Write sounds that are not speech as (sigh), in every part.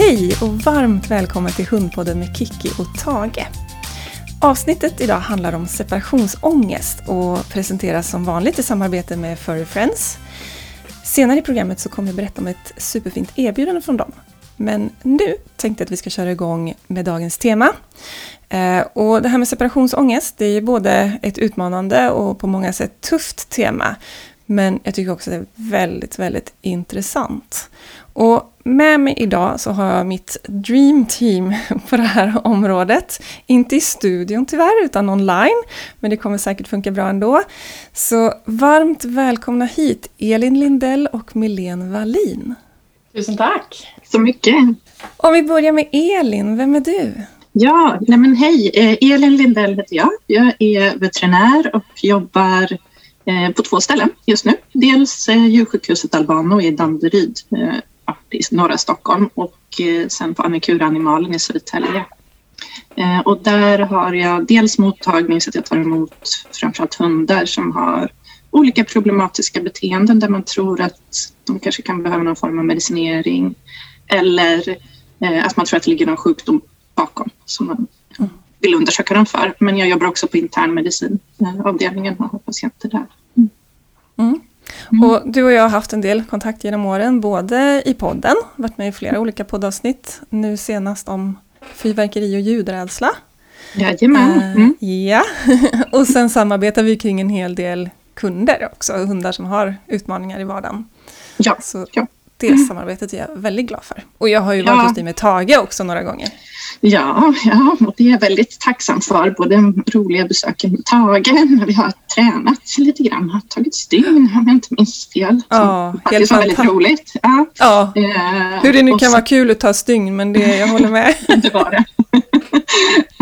Hej och varmt välkommen till Hundpodden med Kiki och Tage. Avsnittet idag handlar om separationsångest och presenteras som vanligt i samarbete med Furry Friends. Senare i programmet så kommer jag berätta om ett superfint erbjudande från dem. Men nu tänkte jag att vi ska köra igång med dagens tema. Eh, och det här med separationsångest, det är både ett utmanande och på många sätt tufft tema. Men jag tycker också att det är väldigt, väldigt intressant. Och med mig idag så har jag mitt dream team (laughs) på det här området. Inte i studion tyvärr, utan online. Men det kommer säkert funka bra ändå. Så varmt välkomna hit Elin Lindell och Milene Wallin. Tusen tack! så mycket. Om vi börjar med Elin, vem är du? Ja, nej men hej. Eh, Elin Lindell heter jag. Jag är veterinär och jobbar Eh, på två ställen just nu. Dels eh, djursjukhuset Albano i Danderyd eh, i norra Stockholm och sen på Annikura Animalen i Södertälje. Och där har jag dels mottagning så att jag tar emot framförallt hundar som har olika problematiska beteenden där man tror att de kanske kan behöva någon form av medicinering eller att man tror att det ligger någon sjukdom bakom som man vill undersöka dem för. Men jag jobbar också på internmedicinavdelningen och har patienter där. Mm. Mm. Mm. Och du och jag har haft en del kontakt genom åren, både i podden, varit med i flera olika poddavsnitt, nu senast om fyrverkeri och ljudrädsla. Jajamän. Eh, mm. ja, (laughs) och sen samarbetar vi kring en hel del kunder också, hundar som har utmaningar i vardagen. Ja, Så ja. Det mm. samarbetet är jag väldigt glad för. Och jag har ju varit ja. hos dig med Tage också några gånger. Ja, ja, och det är jag väldigt tacksam för. Både roliga besöken med Tage, när vi har tränat lite grann, har tagit stygn om jag inte minns fel. Ja, faktiskt var väldigt roligt. Ja. ja. Uh, Hur det nu kan så... vara kul att ta stygn, men det, jag håller med. (laughs) det var det.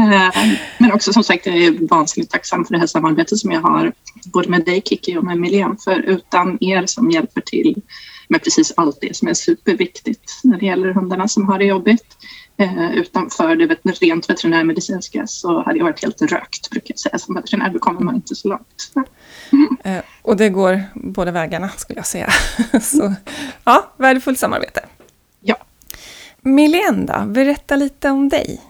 uh, (laughs) men också som sagt, jag är vansinnigt tacksam för det här samarbetet som jag har både med dig Kiki och med Milén. För utan er som hjälper till med precis allt det som är superviktigt när det gäller hundarna som har det jobbigt eh, utanför det rent veterinärmedicinska så hade jag varit helt rökt, brukar jag säga som veterinär. Då kommer man inte så långt. Mm. Eh, och det går båda vägarna, skulle jag säga. (laughs) så ja, värdefullt samarbete. Ja. Milén då, berätta lite om dig.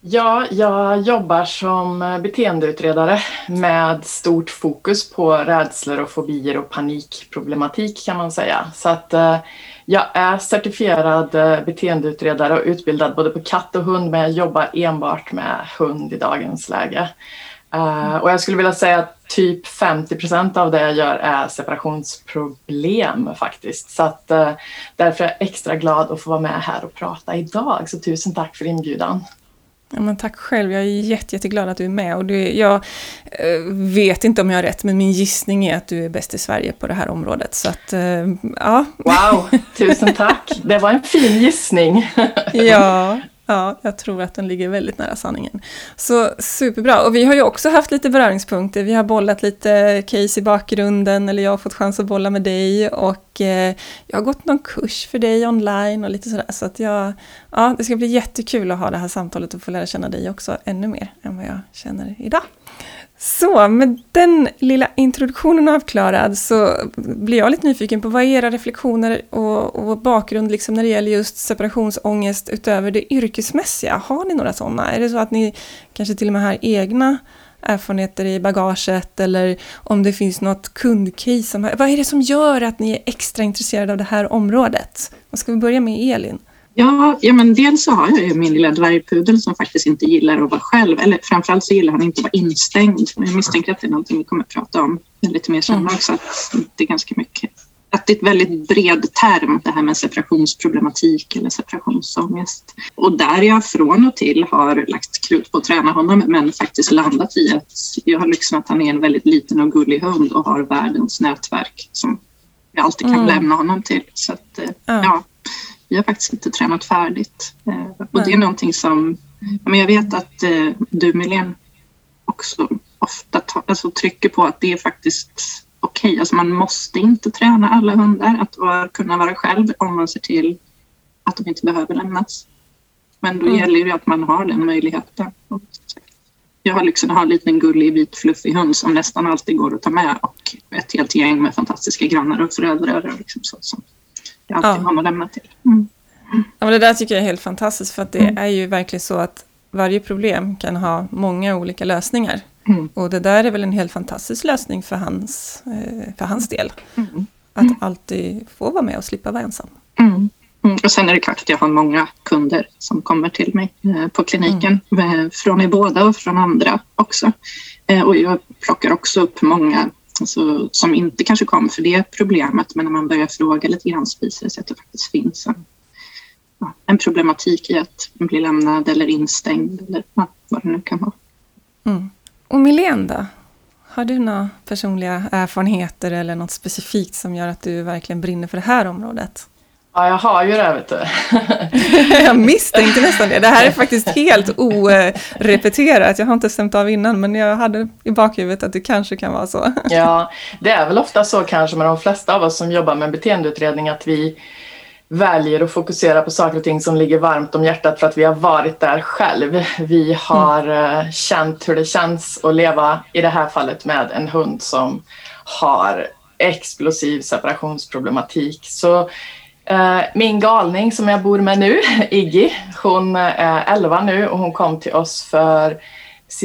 Ja, jag jobbar som eh, beteendeutredare med stort fokus på rädslor och fobier och panikproblematik kan man säga. Så att eh, jag är certifierad eh, beteendeutredare och utbildad både på katt och hund men jag jobbar enbart med hund i dagens läge. Och jag skulle vilja säga att typ 50 procent av det jag gör är separationsproblem faktiskt. Så att därför är jag extra glad att få vara med här och prata idag. Så tusen tack för inbjudan. Ja, men tack själv, jag är jätte, jätteglad att du är med. Och du, jag eh, vet inte om jag har rätt, men min gissning är att du är bäst i Sverige på det här området. Så att, eh, ja. Wow, (laughs) tusen tack! Det var en fin gissning. ja, Ja, jag tror att den ligger väldigt nära sanningen. Så superbra. Och vi har ju också haft lite beröringspunkter. Vi har bollat lite case i bakgrunden, eller jag har fått chans att bolla med dig. Och eh, jag har gått någon kurs för dig online och lite sådär. Så att jag, ja, det ska bli jättekul att ha det här samtalet och få lära känna dig också ännu mer än vad jag känner idag. Så med den lilla introduktionen avklarad så blir jag lite nyfiken på vad är era reflektioner och, och, bakgrund liksom när det gäller just separationsångest utöver det yrkesmässiga. Har ni några sådana? Är det så att ni kanske till och med har egna erfarenheter i bagaget eller om det finns något kundcase? Som, vad är det som gör att ni är extra intresserade av det här området? Vad ska vi börja med Elin? Ja, ja men dels så har jag ju min lilla dvärgpudel som faktiskt inte gillar att vara själv. Eller framförallt så gillar han inte att vara instängd. Jag misstänker att det är någonting vi kommer att prata om lite mer senare också. Att det är ganska mycket att det är ett väldigt bred term det här med separationsproblematik eller separationsångest. Och där jag från och till har lagt krut på att träna honom men faktiskt landat i att jag har liksom att han är en väldigt liten och gullig hund och har världens nätverk som jag alltid kan mm. lämna honom till. Så att, mm. ja, vi har faktiskt inte tränat färdigt. Eh, och det är någonting som, men jag vet att eh, du Milén också ofta ta, alltså, trycker på att det är faktiskt okej, okay. alltså man måste inte träna alla hundar att vara, kunna vara själv om man ser till att de inte behöver lämnas. Men då mm. gäller det att man har den möjligheten. Jag har liksom har en liten gullig vit fluffig hund som nästan alltid går att ta med och ett helt gäng med fantastiska grannar och föräldrar. Och liksom så, som alltid ja. har att lämna till. Mm. Ja, men det där tycker jag är helt fantastiskt, för att det mm. är ju verkligen så att varje problem kan ha många olika lösningar. Mm. Och det där är väl en helt fantastisk lösning för hans, eh, för hans del. Mm. Att alltid få vara med och slippa vara ensam. Mm. Mm. Och sen är det klart att jag har många kunder som kommer till mig eh, på kliniken. Mm. Eh, från er båda och från andra också. Och jag plockar också upp många alltså, som inte kanske kom för det problemet men när man börjar fråga lite grann så visar det sig att det faktiskt finns en, ja, en problematik i att bli lämnad eller instängd eller ja, vad det nu kan vara. Mm. Och Milén då? Har du några personliga erfarenheter eller något specifikt som gör att du verkligen brinner för det här området? Ja, jag har ju det, vet du. (laughs) jag misstänkte nästan det. Det här är faktiskt helt orepeterat. Jag har inte stämt av innan, men jag hade i bakhuvudet att det kanske kan vara så. (laughs) ja, det är väl ofta så kanske med de flesta av oss som jobbar med beteendeutredning att vi väljer att fokusera på saker och ting som ligger varmt om hjärtat för att vi har varit där själv. Vi har mm. känt hur det känns att leva, i det här fallet med en hund som har explosiv separationsproblematik. Så eh, min galning som jag bor med nu, (laughs) Iggy, hon är 11 nu och hon kom till oss för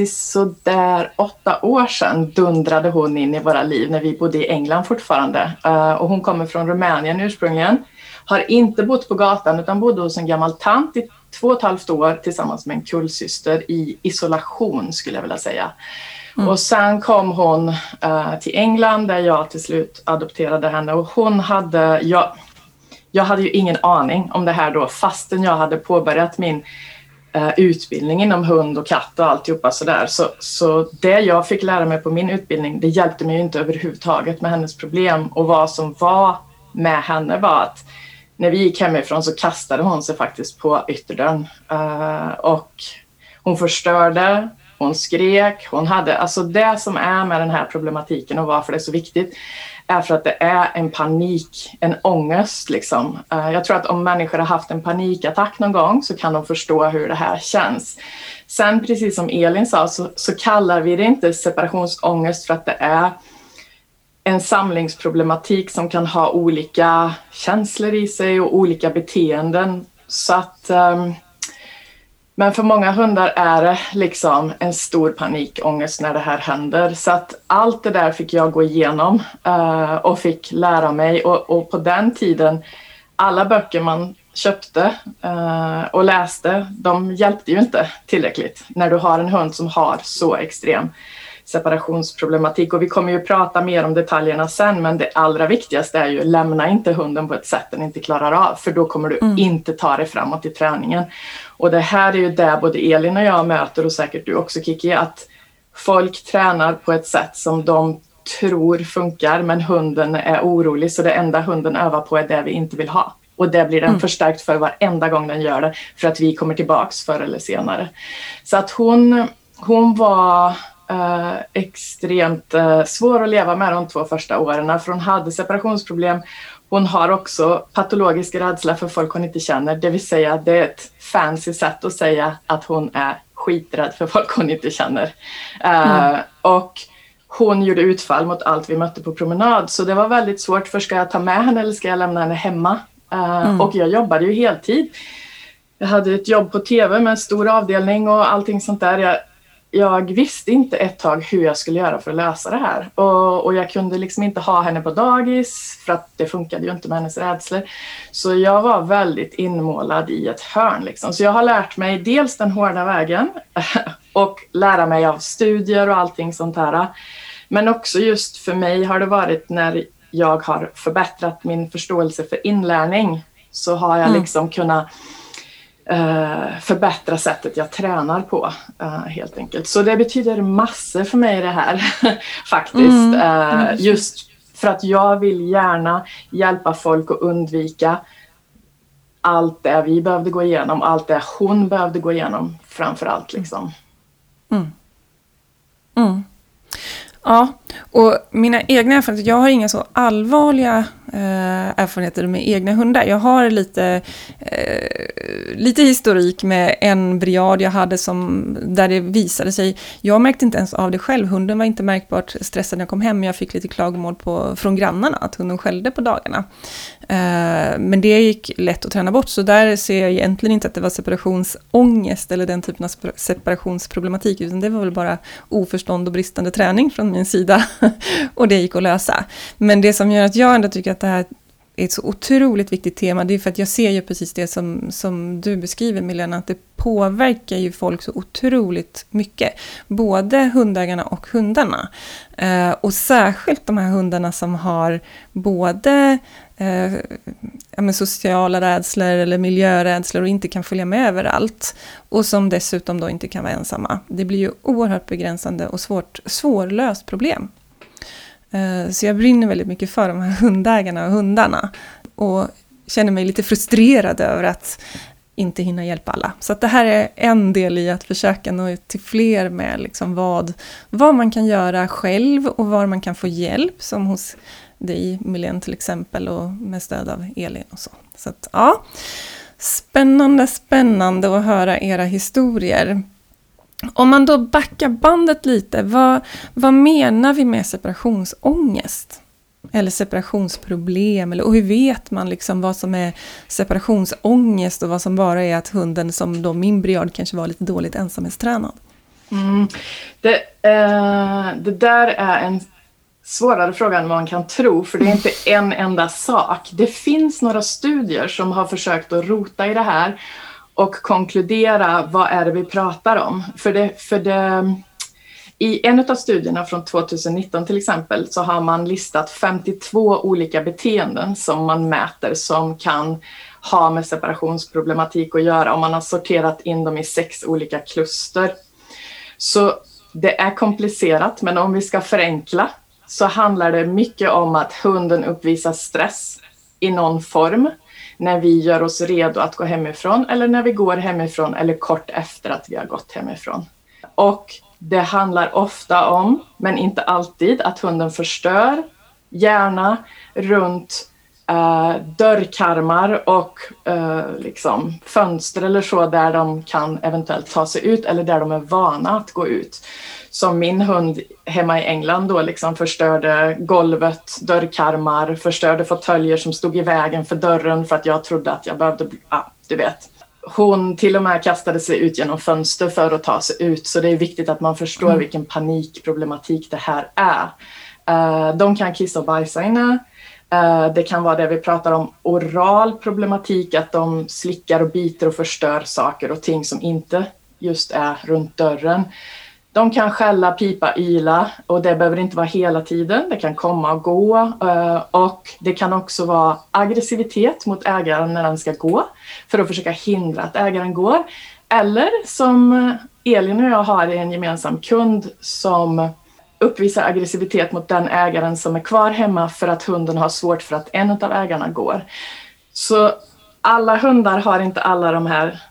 sådär åtta år sedan dundrade hon in i våra liv när vi bodde i England fortfarande. Uh, och hon kommer från Rumänien ursprungligen. Har inte bott på gatan utan bodde hos en gammal tant i två och ett halvt år tillsammans med en kullsyster i isolation skulle jag vilja säga. Mm. Och sen kom hon till England där jag till slut adopterade henne och hon hade, jag, jag hade ju ingen aning om det här då fastän jag hade påbörjat min eh, utbildning inom hund och katt och alltihopa sådär. Så, så det jag fick lära mig på min utbildning det hjälpte mig ju inte överhuvudtaget med hennes problem och vad som var med henne var att när vi gick hemifrån så kastade hon sig faktiskt på ytterdörren. Eh, och hon förstörde, hon skrek, hon hade, alltså det som är med den här problematiken och varför det är så viktigt är för att det är en panik, en ångest liksom. Eh, jag tror att om människor har haft en panikattack någon gång så kan de förstå hur det här känns. Sen precis som Elin sa så, så kallar vi det inte separationsångest för att det är en samlingsproblematik som kan ha olika känslor i sig och olika beteenden. Så att, um, men för många hundar är det liksom en stor panikångest när det här händer. Så att allt det där fick jag gå igenom uh, och fick lära mig. Och, och, på den tiden, alla böcker man köpte uh, och läste, de hjälpte ju inte tillräckligt när du har en hund som har så extrem separationsproblematik och vi kommer ju prata mer om detaljerna sen men det allra viktigaste är ju lämna inte hunden på ett sätt den inte klarar av för då kommer du mm. inte ta dig framåt i träningen. Och det här är ju det både Elin och jag möter och säkert du också Kiki att folk tränar på ett sätt som de tror funkar men hunden är orolig så det enda hunden övar på är det vi inte vill ha. Och det blir den mm. förstärkt för varenda gång den gör det för att vi kommer tillbaks förr eller senare. Så att hon, hon var Uh, extremt uh, svår att leva med de två första åren för hon hade separationsproblem. Hon har också patologisk rädsla för folk hon inte känner, det vill säga det är ett fancy sätt att säga att hon är skiträdd för folk hon inte känner. Uh, mm. Och hon gjorde utfall mot allt vi mötte på promenad så det var väldigt svårt, för ska jag ta med henne eller ska jag lämna henne hemma? Mm. Och jag jobbade ju heltid. Jag hade ett jobb på tv med en stor avdelning och allting sånt där. Jag, jag visste inte ett tag hur jag skulle göra för att lösa det här. Och, och, jag kunde liksom inte ha henne på dagis för att det funkade ju inte med hennes rädslor. Så jag var väldigt inmålad i ett hörn. Liksom. Så jag har lärt mig dels den hårda vägen (laughs) och lära mig av studier och allting sånt här. Men också just för mig har det varit när jag har förbättrat min förståelse för inlärning så har jag mm. liksom kunnat Uh, förbättra sättet jag tränar på uh, helt enkelt. Så det betyder massor för mig det här (laughs) faktiskt. Mm. Uh, just för att jag vill gärna hjälpa folk att undvika allt det vi behövde gå igenom, allt det hon behövde gå igenom framför allt. Liksom. Mm. Mm. Ja, och mina egna erfarenheter, jag har inga så allvarliga eh, Eh, erfarenheter med egna hundar. Jag har lite eh, lite historik med en briad jag hade som, där det visade sig, jag märkte inte ens av det själv, hunden var inte märkbart stressad när jag kom hem, men jag fick lite klagomål på, från grannarna, att hunden skällde på dagarna. Eh, men det gick lätt att träna bort, så där ser jag egentligen inte att det var separationsångest eller den typen av separationsproblematik, utan det var väl bara oförstånd och bristande träning från min sida. (laughs) och det gick att lösa. Men det som gör att jag ändå tycker att det här är ett så otroligt viktigt tema, det är för att jag ser ju precis det som, som du beskriver Milena, att det påverkar ju folk så otroligt mycket. Både hundägarna och hundarna. Eh, och särskilt de här hundarna som har både eh, ja, sociala rädslor eller miljörädslor och inte kan följa med överallt. Och som dessutom då inte kan vara ensamma. Det blir ju oerhört begränsande och svårt, svårlöst problem. Eh, så jag brinner väldigt mycket för de här hundägarna och hundarna. Och känner mig lite frustrerad över att inte hinna hjälpa alla. Så det här är en del i att försöka nå ut till fler med liksom vad, vad man kan göra själv och var man kan få hjälp, som hos dig Milen till exempel och med stöd av Elin och så. Så att, ja, spännande, spännande att höra era historier. Om man då backar bandet lite, vad, vad menar vi med separationsångest? Eller separationsproblem? Eller, och hur vet man liksom vad som är separationsångest och vad som bara är att hunden, som då min Briard, kanske var lite dåligt ensamhetstränad? Mm. Det, eh, det där är en svårare fråga än man kan tro, för det är inte en enda sak. Det finns några studier som har försökt att rota i det här och konkludera vad är det vi pratar om. För det, för det, I en av studierna från 2019 till exempel så har man listat 52 olika beteenden som man mäter som kan ha med separationsproblematik att göra och man har sorterat in dem i sex olika kluster. Så det är komplicerat men om vi ska förenkla så handlar det mycket om att hunden uppvisar stress i någon form när vi gör oss redo att gå hemifrån eller när vi går hemifrån eller kort efter att vi har gått hemifrån. Och det handlar ofta om, men inte alltid, att hunden förstör, gärna runt eh, dörrkarmar och eh, liksom fönster eller så där de kan eventuellt ta sig ut eller där de är vana att gå ut som min hund hemma i England då liksom förstörde golvet, dörrkarmar, förstörde fåtöljer som stod i vägen för dörren för att jag trodde att jag behövde, ja, du vet. Hon till och med kastade sig ut genom fönster för att ta sig ut, så det är viktigt att man förstår mm. vilken panikproblematik det här är. Uh, de kan kissa och bajsa inne. Uh, det kan vara det vi pratar om, oral problematik, att de slickar och biter och förstör saker och ting som inte just är runt dörren. De kan skälla, pipa, yla och det behöver inte vara hela tiden. Det kan komma och gå eh, och det kan också vara aggressivitet mot ägaren när den ska gå för att försöka hindra att ägaren går. Eller som eh, Elin och jag har en gemensam kund som uppvisar aggressivitet mot den ägaren som är kvar hemma för att hunden har svårt för att en av ägarna går. Så alla hundar har inte alla de här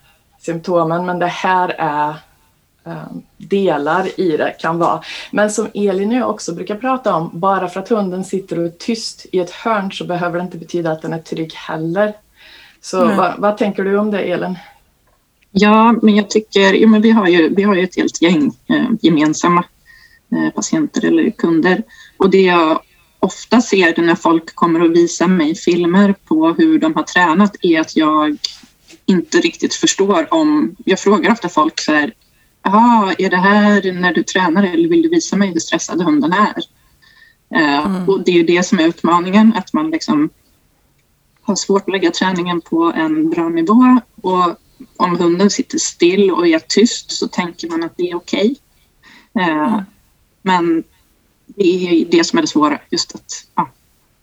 symptomen men det här är delar i det kan vara. Men som Elin jag också brukar prata om, bara för att hunden sitter och är tyst i ett hörn så behöver det inte betyda att den är trygg heller. Så vad, vad, tänker du om det Elin? Ja, men jag tycker, ja, men vi, har ju, vi har ju ett helt gäng eh, gemensamma eh, patienter eller kunder och det jag ofta ser när folk kommer och visar mig filmer på hur de har tränat är att jag inte riktigt förstår om... Jag frågar ofta folk så här, Jaha, är det här när du tränar eller vill du visa mig hur stressad hunden är? Eh, mm. Och det är ju det som är utmaningen, att man liksom har svårt att lägga träningen på en bra nivå och om hunden sitter still och är tyst så tänker man att det är okej. Okay. Eh, mm. Men det är det som är det svåra, just att ja,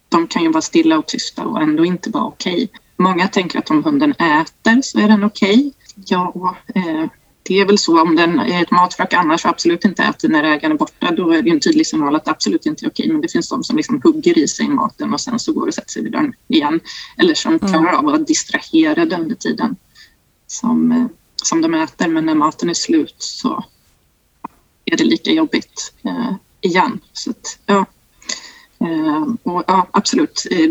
de kan ju vara stilla och tysta och ändå inte vara okej. Okay. Många tänker att om hunden äter så är den okej. Okay. Ja, eh, det är väl så om den är ett matfack annars absolut inte äter när ägaren är borta. Då är det en tydlig signal att det absolut inte är okej. Men det finns de som liksom hugger i sig maten och sen så går och sätter sig vid dörren igen. Eller som mm. klarar av att vara distraherade under tiden som, eh, som de äter. Men när maten är slut så är det lika jobbigt eh, igen. Så att, ja. Eh, och ja, absolut. Eh,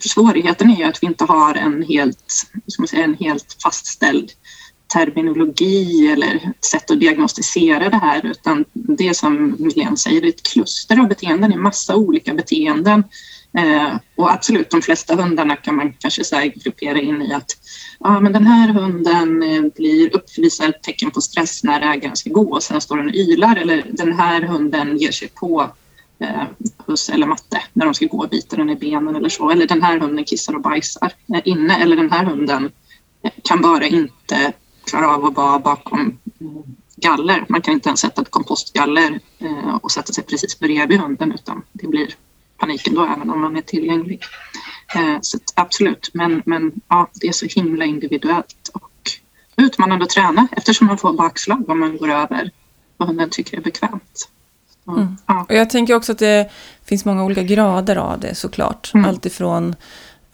svårigheten är ju att vi inte har en helt, ska man säga, en helt fastställd terminologi eller sätt att diagnostisera det här utan det som Milén säger, det är ett kluster av beteenden, det är massa olika beteenden. Eh, och absolut, de flesta hundarna kan man kanske så gruppera in i att ja, men den här hunden eh, blir uppvisar tecken på stress när ägaren ska gå och sen står den och ylar eller den här hunden ger sig på eh, hus eller matte när de ska gå och bita den i benen eller så. Eller den här hunden kissar och bajsar eh, inne eller den här hunden eh, kan bara inte klara av att vara bakom galler. Man kan inte ens sätta ett kompostgaller eh, och sätta sig precis bredvid hunden utan det blir paniken då även om man är tillgänglig. Eh, så absolut, men, men ja, det är så himla individuellt och utmanande att träna eftersom man får bakslag om man går över vad hunden tycker är bekvämt. Mm. Ja. Och jag tänker också att det finns många olika grader av det såklart. Mm. Alltifrån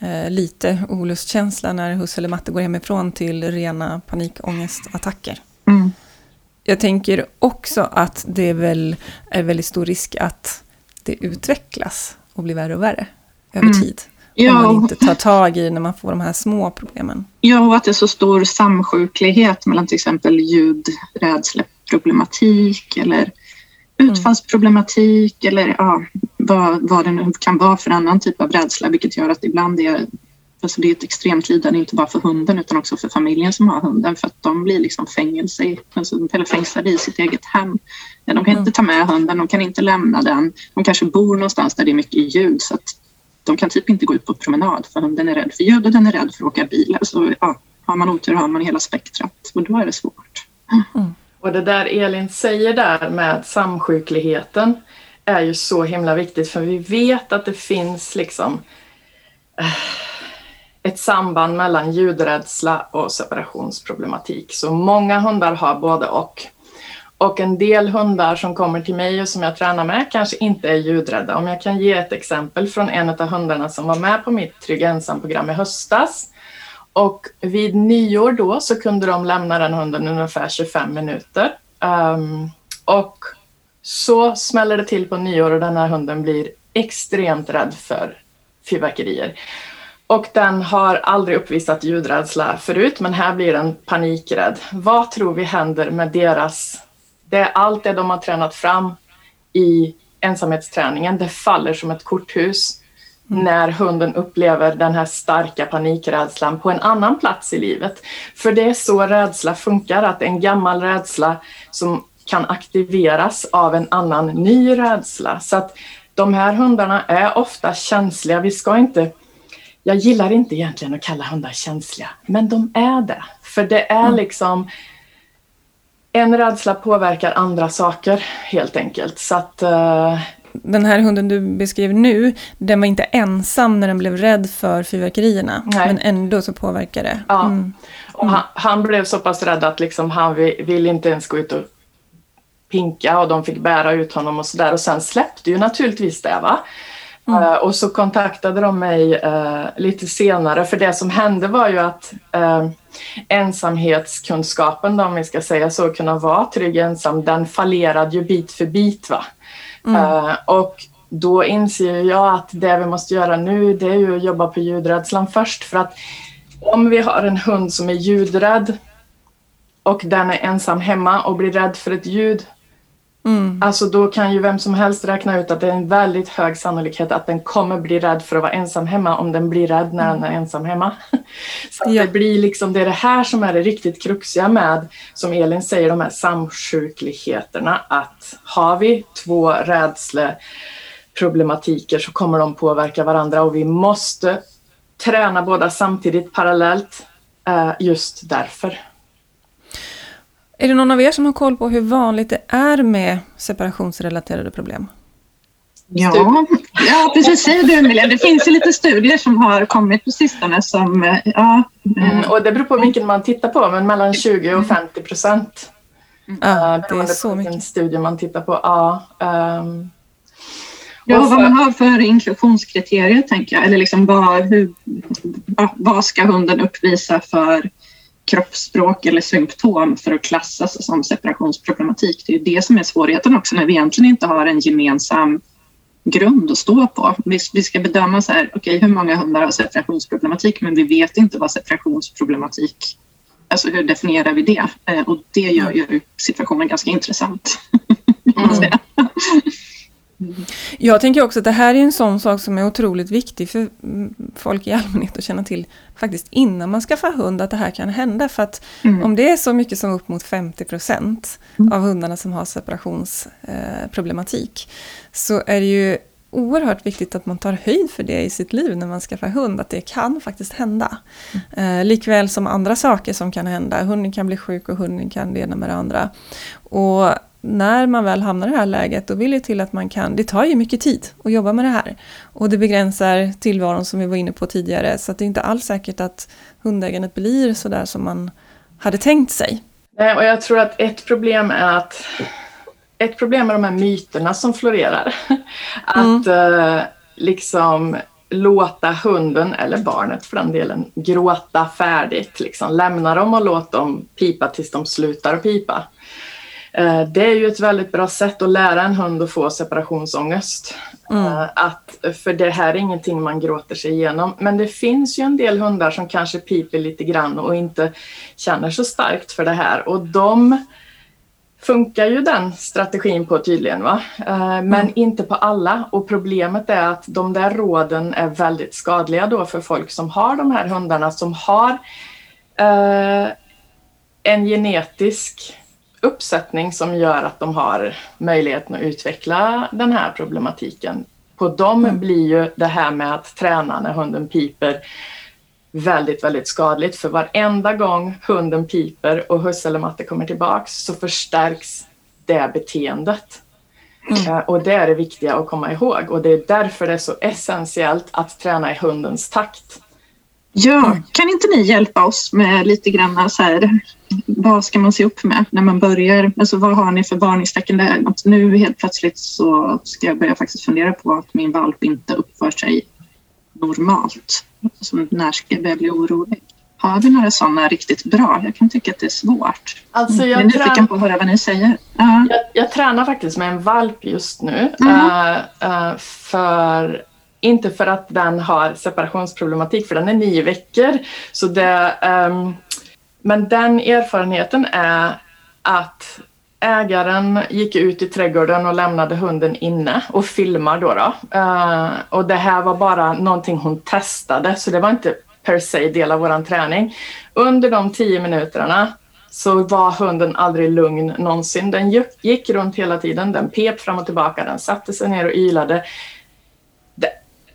eh, lite olustkänsla när husse eller matte går hemifrån till rena panikångestattacker. Mm. Jag tänker också att det är väl är väldigt stor risk att det utvecklas och blir värre och värre över mm. tid. Ja. Om man inte tar tag i när man får de här små problemen. Ja, och att det är så stor samsjuklighet mellan till exempel ljudrädsleproblematik eller Mm. utfallsproblematik eller ja, vad, vad det nu kan vara för annan typ av rädsla vilket gör att ibland är alltså det är ett extremt lidande inte bara för hunden utan också för familjen som har hunden för att de blir liksom fängelse, alltså, eller fängslade i sitt eget hem. De kan mm. inte ta med hunden, de kan inte lämna den. De kanske bor någonstans där det är mycket ljud så att de kan typ inte gå ut på promenad för hunden är rädd för ljud och den är rädd för att åka bil. Alltså, ja, har man otur har man hela spektrat och då är det svårt. Mm. Och det där Elin säger där med samsjukligheten är ju så himla viktigt för vi vet att det finns liksom eh, ett samband mellan ljudrädsla och separationsproblematik. Så många hundar har både och. Och en del hundar som kommer till mig och som jag tränar med kanske inte är ljudrädda. Om jag kan ge ett exempel från en av hundarna som var med på mitt Trygg ensam-program i höstas och vid nyår då så kunde de lämna den hunden ungefär 25 minuter. Um, och så smäller det till på nyår och den här hunden blir extremt rädd för fyrverkerier. Och den har aldrig uppvisat ljudrädsla förut, men här blir den panikrädd. Vad tror vi händer med deras... Det är allt det de har tränat fram i ensamhetsträningen, det faller som ett korthus Mm. när hunden upplever den här starka panikrädslan på en annan plats i livet. För det är så rädsla funkar, att en gammal rädsla som kan aktiveras av en annan ny rädsla. Så att de här hundarna är ofta känsliga. Vi ska inte jag gillar inte egentligen att kalla hundar känsliga, men de är det. För det är mm. liksom en rädsla påverkar andra saker helt enkelt. Så att uh, den här hunden du beskrev nu, den var inte ensam när den blev rädd för fyrverkerierna. Nej. Men ändå så påverkar det. Ja. Mm. Och han, han, blev så pass rädd att liksom han vill inte ens gå ut och pinka och de fick bära ut honom och sådär. Och sen släppte ju naturligtvis det. Va? Mm. Uh, och så kontaktade de mig uh, lite senare för det som hände var ju att uh, ensamhetskunskapen, då, om vi ska säga så, kunna vara trygg ensam, den fallerade ju bit för bit. Va? Mm. Och då inser jag att det vi måste göra nu det är ju att jobba på ljudrädslan först. För att om vi har en hund som är ljudrädd och den är ensam hemma och blir rädd för ett ljud Mm. Alltså då kan ju vem som helst räkna ut att det är en väldigt hög sannolikhet att den kommer bli rädd för att vara ensam hemma om den blir rädd när den är ensam hemma. (laughs) Så ja. det blir liksom, det är det här som är det riktigt kruxiga med, som Elin säger, de här samsjukligheterna. Att har vi två rädsleproblematiker så kommer de påverka varandra och vi måste träna båda samtidigt parallellt eh, just därför. Är det någon av er som har koll på hur vanligt det är med separationsrelaterade problem? Ja, ja precis säger du Emilia. Det finns ju lite studier som har kommit på sistone som... Eh, ja. Mm, och det beror på vilken man tittar på, men mellan 20 och 50 procent. Ja, det är så mycket. Vilken studie man tittar på. Ja, um, Ja, vad man har för inklusionskriterier tänker jag. Eller liksom vad, hur, vad ska hunden uppvisa för kroppsspråk eller symptom för att klassas som separationsproblematik. Det är det som är svårigheten också när vi egentligen inte har en gemensam grund att stå på. Vi, vi ska bedöma så här, okay, hur många hundar har separationsproblematik, men vi vet inte vad separationsproblematik Alltså hur definierar vi det? Eh, och det gör ju situationen ganska intressant. (laughs) Mm. Jag tänker också att det här är en sån sak som är otroligt viktig för folk i allmänhet att känna till faktiskt innan man skaffar hund att det här kan hända. För att mm. om det är så mycket som upp mot 50 procent mm. av hundarna som har separationsproblematik så är det ju oerhört viktigt att man tar höjd för det i sitt liv när man skaffar hund, att det kan faktiskt hända. Mm. Eh, likväl som andra saker som kan hända, hunden kan bli sjuk och hunden kan det ena med det andra. Och när man väl hamnar i det här läget, då vill det till att man kan, det tar ju mycket tid att jobba med det här. Och det begränsar tillvaron som vi var inne på tidigare, så det är inte alls säkert att hundägandet blir sådär som man hade tänkt sig. Nej, och jag tror att ett problem är att ett problem med de här myterna som florerar. (laughs) Att mm. eh, liksom låta hunden, eller barnet för den delen, gråta färdigt. Liksom. Lämna dem och låt dem pipa tills de slutar att pipa. Eh, det är ju ett väldigt bra sätt att lära en hund att få separationsångest. Mm. Eh, att, för det här är ingenting man gråter sig igenom. Men det finns ju en del hundar som kanske piper lite grann och inte känner så starkt för det här. Och de funkar ju den strategin på tydligen. Va? Eh, men mm. inte på alla. Och problemet är att de där råden är väldigt skadliga då för folk som har de här hundarna som har eh, en genetisk uppsättning som gör att de har möjligheten att utveckla den här problematiken. På dem mm. blir ju det här med att träna när hunden piper väldigt, väldigt skadligt. För varenda gång hunden piper och husse eller matte kommer tillbaks så förstärks det beteendet. Mm. Uh, och det är det viktiga att komma ihåg och det är därför det är så essentiellt att träna i hundens takt. Ja, kan inte ni hjälpa oss med lite grann så här, vad ska man se upp med när man börjar? Alltså vad har ni för varningstecken där? Att nu helt plötsligt så ska jag börja faktiskt fundera på att min valp inte uppför sig normalt. Alltså, när ska jag börja bli orolig? Har vi några sådana riktigt bra? Jag kan tycka att det är svårt. Alltså jag, jag är nyfiken på att höra vad ni säger. Uh. Jag, jag, tränar faktiskt med en valp just nu. Mm. Uh, uh, för inte för att den har separationsproblematik, för den är nio veckor. Så det, um, men den erfarenheten är att ägaren gick ut i trädgården och lämnade hunden inne och filmar då. då. Uh, och det här var bara någonting hon testade, så det var inte per se del av vår träning. Under de tio minuterna så var hunden aldrig lugn någonsin. Den gick runt hela tiden, den pep fram och tillbaka, den satte sig ner och ylade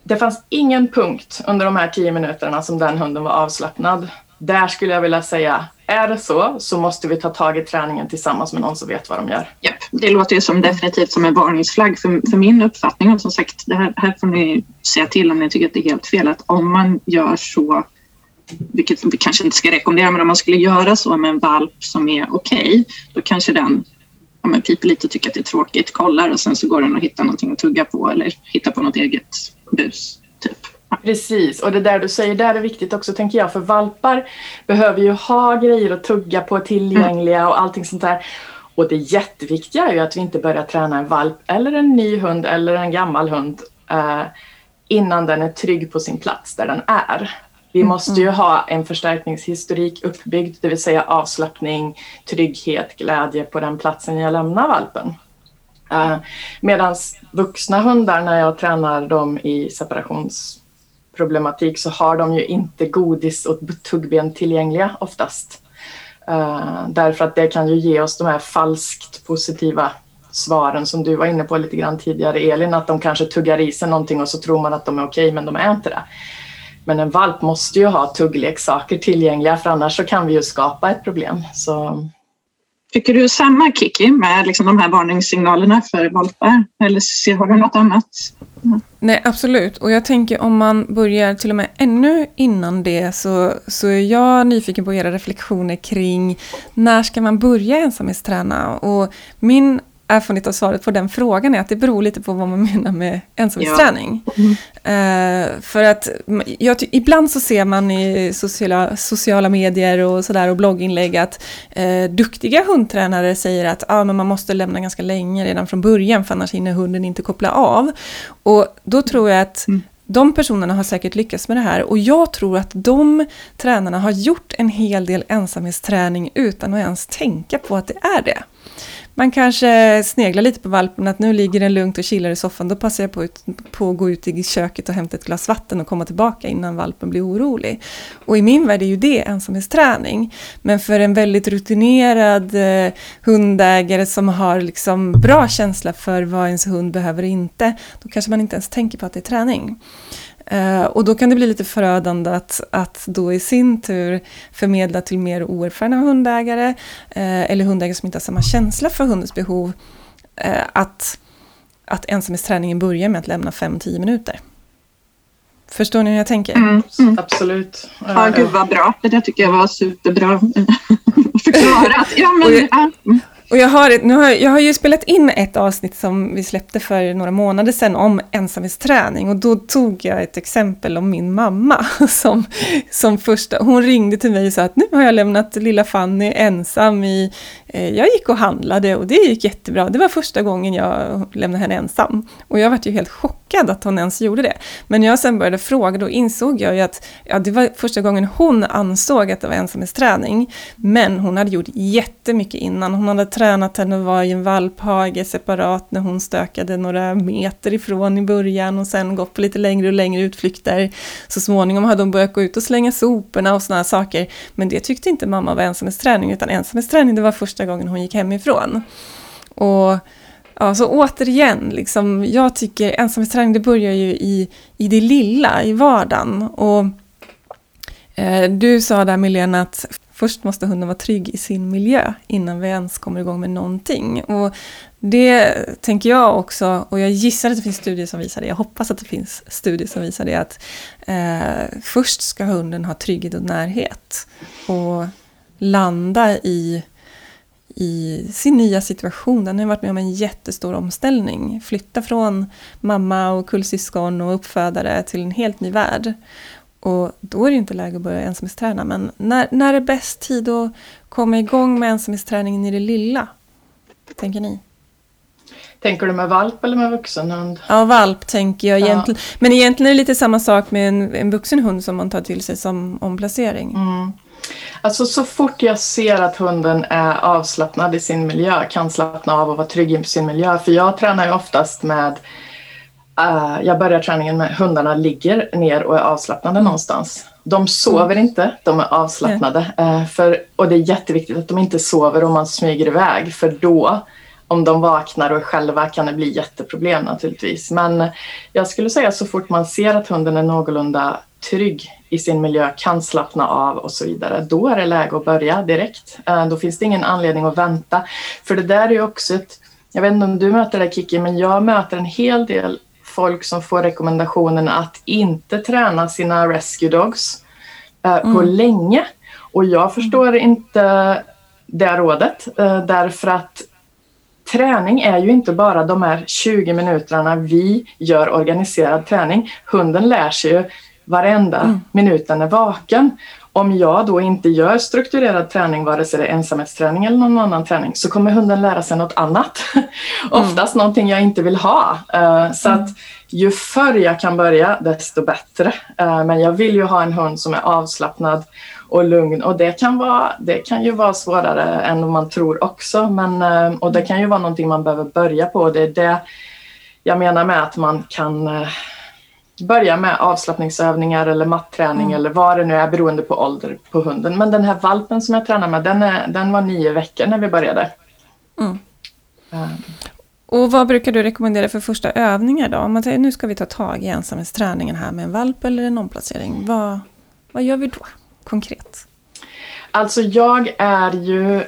det fanns ingen punkt under de här tio minuterna som den hunden var avslappnad. Där skulle jag vilja säga, är det så så måste vi ta tag i träningen tillsammans med någon som vet vad de gör. Yep. det låter ju som definitivt som en varningsflagg för, för min uppfattning. Och som sagt, det här, här får ni säga till om ni tycker att det är helt fel. Att om man gör så, vilket vi kanske inte ska rekommendera, men om man skulle göra så med en valp som är okej, okay, då kanske den ja, men piper lite och tycker att det är tråkigt, kollar och sen så går den och hittar någonting att tugga på eller hittar på något eget bus. Typ. Precis, och det där du säger där är viktigt också tänker jag, för valpar behöver ju ha grejer att tugga på tillgängliga mm. och allting sånt där. Och det jätteviktiga är ju att vi inte börjar träna en valp eller en ny hund eller en gammal hund eh, innan den är trygg på sin plats där den är. Vi mm, måste ju mm. ha en förstärkningshistorik uppbyggd, det vill säga avslappning, trygghet, glädje på den platsen jag lämnar valpen. Eh, uh, Medan vuxna hundar, när jag tränar dem i separationsproblematik så har de ju inte godis och tuggben tillgängliga oftast. Uh, därför att det kan ju ge oss de här falskt positiva svaren som du var inne på lite grann tidigare Elin, att de kanske tuggar i sig någonting och så tror man att de är okej men de är inte det. Men en valp måste ju ha tuggleksaker tillgängliga för annars så kan vi ju skapa ett problem. Så Tycker du samma Kiki med liksom de här varningssignalerna för valpar? Eller har du något annat? Ja. Nej, absolut. Och jag tänker om man börjar till och med ännu innan det så, så är jag nyfiken på era reflektioner kring när ska man börja ensamhetsträna? Och min erfarenhet av svaret på den frågan är att det beror lite på vad man menar med ensamhetsträning. Ja. Mm. Uh, för att jag, ibland så ser man i sociala, sociala medier och sådär och blogginlägg att uh, duktiga hundtränare säger att ah, men man måste lämna ganska länge redan från början för annars hinner hunden inte koppla av. Och då tror jag att mm. De personerna har säkert lyckats med det här och jag tror att de tränarna har gjort en hel del ensamhetsträning utan att ens tänka på att det är det. Man kanske sneglar lite på valpen, att nu ligger den lugnt och chillar i soffan, då passar jag på, ut, på att gå ut i köket och hämta ett glas vatten och komma tillbaka innan valpen blir orolig. Och i min värld är ju det ensamhetsträning. Men för en väldigt rutinerad eh, hundägare som har liksom bra känsla för vad ens hund behöver och inte, då kanske man inte ens tänker på att det är träning. Uh, och då kan det bli lite förödande att, att då i sin tur förmedla till mer oerfarna hundägare, uh, eller hundägare som inte har samma känsla för hundens behov, uh, att, att ensamhetsträningen börjar med att lämna 5-10 minuter. Förstår ni hur jag tänker? Mm, mm. Absolut. Ja, gud vad bra. Det där tycker jag var superbra (laughs) förklarat. (laughs) Ja, men. Och jag har, nu har, jag har ju spelat in ett avsnitt som vi släppte för några månader sedan om ensamhetsträning. Och då tog jag ett exempel om min mamma (laughs) som, som första, hon ringde till mig och sa att nu har jag lämnat lilla Fanny ensam i, Eh, jag gick och handlade och det gick jättebra, det var första gången jag lämnade henne ensam. Och jag var ju helt chockad att hon ens gjorde det. Men när jag sen började fråga då insåg jag ju att ja, det var första gången hon ansåg att det var ensamhetsträning, men hon hade gjort jättemycket innan, hon hade tränat henne att vara i en valphage separat när hon stökade några meter ifrån i början och sen gått på lite längre och längre utflykter. Så småningom hade hon börjat gå ut och slänga soporna och sådana saker. Men det tyckte inte mamma var ensamhetsträning, utan ensamhetsträning det var första gången hon gick hemifrån. Och Ja, så återigen, liksom, jag tycker ensamhetsträning det börjar ju i, i det lilla, i vardagen. Och, eh, du sa där Milena att först måste hunden vara trygg i sin miljö innan vi ens kommer igång med någonting. Och det tänker jag också, och jag gissar att det finns studier som visar det, jag hoppas att det finns studier som visar det, att eh, först ska hunden ha trygghet och närhet. Och landa i, i sin nya situation. Den har varit med om en jättestor omställning. Flytta från mamma och kullsyskon och uppfödare till en helt ny värld. Och då är det inte läge att börja ensamhetsträna. Men när, när är bäst tid att komma igång med ensamhetsträningen i det lilla? Tänker ni? Tänker du med valp eller med vuxen hund? Ja, valp tänker jag egentligen. Ja. Men egentligen är det lite samma sak med en, en vuxen hund som man tar till sig som omplacering. Mm. Alltså så fort jag ser att hunden är avslappnad i sin miljö, kan slappna av och vara trygg i sin miljö. För jag tränar ju oftast med Uh, jag börjar träningen med hundarna ligger ner och är avslappnade mm. någonstans. De sover mm. inte, de är avslappnade. Uh, för, och det är jätteviktigt att de inte sover om man smyger iväg för då, om de vaknar och är själva kan det bli jätteproblem naturligtvis. Men jag skulle säga så fort man ser att hunden är någorlunda trygg i sin miljö, kan slappna av och så vidare, då är det läge att börja direkt. Uh, då finns det ingen anledning att vänta. För det där är ju också ett jag vet inte om du möter det Kiki, men jag möter en hel del folk som får rekommendationen att inte träna sina rescue dogs eh, på mm. länge. Och jag förstår inte det rådet eh, därför att träning är ju inte bara de här 20 minuterna vi gör organiserad träning. Hunden lär sig ju varenda mm. minut den är vaken om jag då inte gör strukturerad träning, vare sig det är ensamhetsträning eller någon annan träning, så kommer hunden lära sig något annat. (laughs) Mm. Oftast någonting jag inte vill ha. Uh, så mm. att ju förr jag kan börja, desto bättre. Uh, men jag vill ju ha en hund som är avslappnad och lugn och det kan, vara, det kan ju vara svårare än man tror också. Men, uh, och det kan ju vara någonting man behöver börja på. Det är det jag menar med att man kan börja med avslappningsövningar eller matträning mm. eller vad det nu är beroende på ålder på hunden. Men den här valpen som jag tränar med den, är, den var nio veckor när vi började. Mm. Um. Och vad brukar du rekommendera för första övningar då? Om man säger nu ska vi ta tag i ensamhetsträningen här med en valp eller en omplacering. Vad, vad gör vi då konkret? Alltså jag är ju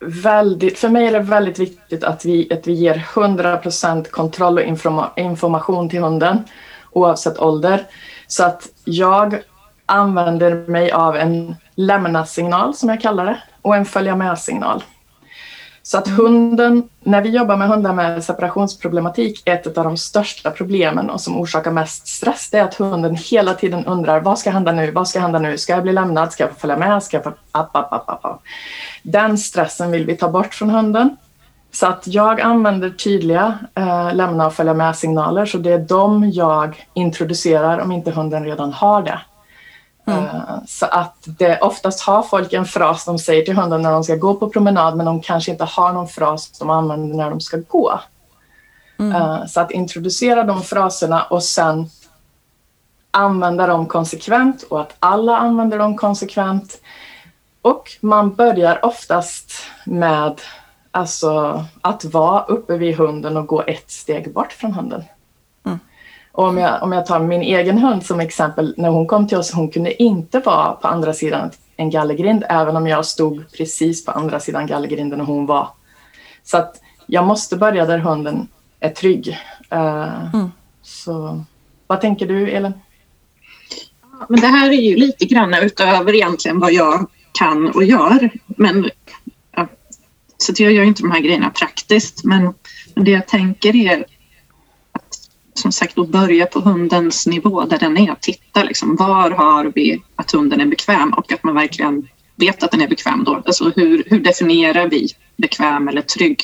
väldigt, för mig är det väldigt viktigt att vi, att vi ger 100% kontroll och informa, information till hunden oavsett ålder. Så att jag använder mig av en lämna-signal som jag kallar det och en följa med-signal. Så att hunden, när vi jobbar med hundar med separationsproblematik, ett av de största problemen och som orsakar mest stress, det är att hunden hela tiden undrar vad ska hända nu, vad ska hända nu, ska jag bli lämnad, ska jag få följa med, ska jag få... App, app, app, app. Den stressen vill vi ta bort från hunden. Så att jag använder tydliga eh, lämna och följa med signaler, så det är de jag introducerar om inte hunden redan har det. Mm. Så att det oftast har folk en fras de säger till hunden när de ska gå på promenad men de kanske inte har någon fras de använder när de ska gå. Mm. Eh, så att introducera de fraserna och sen använda dem konsekvent och att alla använder dem konsekvent. Och man börjar oftast med alltså, att vara uppe vid hunden och gå ett steg bort från hunden. Och om jag, om jag tar min egen hund som exempel, när hon kom till oss, hon kunde inte vara på andra sidan en gallergrind, även om jag stod precis på andra sidan gallergrinden och hon var. Så att jag måste börja där hunden är trygg. Uh, mm. Så vad tänker du, Elin? Men det här är ju lite grann utöver egentligen vad jag kan och gör. Men, ja, så jag gör inte de här grejerna praktiskt, men det jag tänker är som sagt att börja på hundens nivå där den är. Titta liksom, var har vi att hunden är bekväm och att man verkligen vet att den är bekväm då. Alltså hur, hur definierar vi bekväm eller trygg?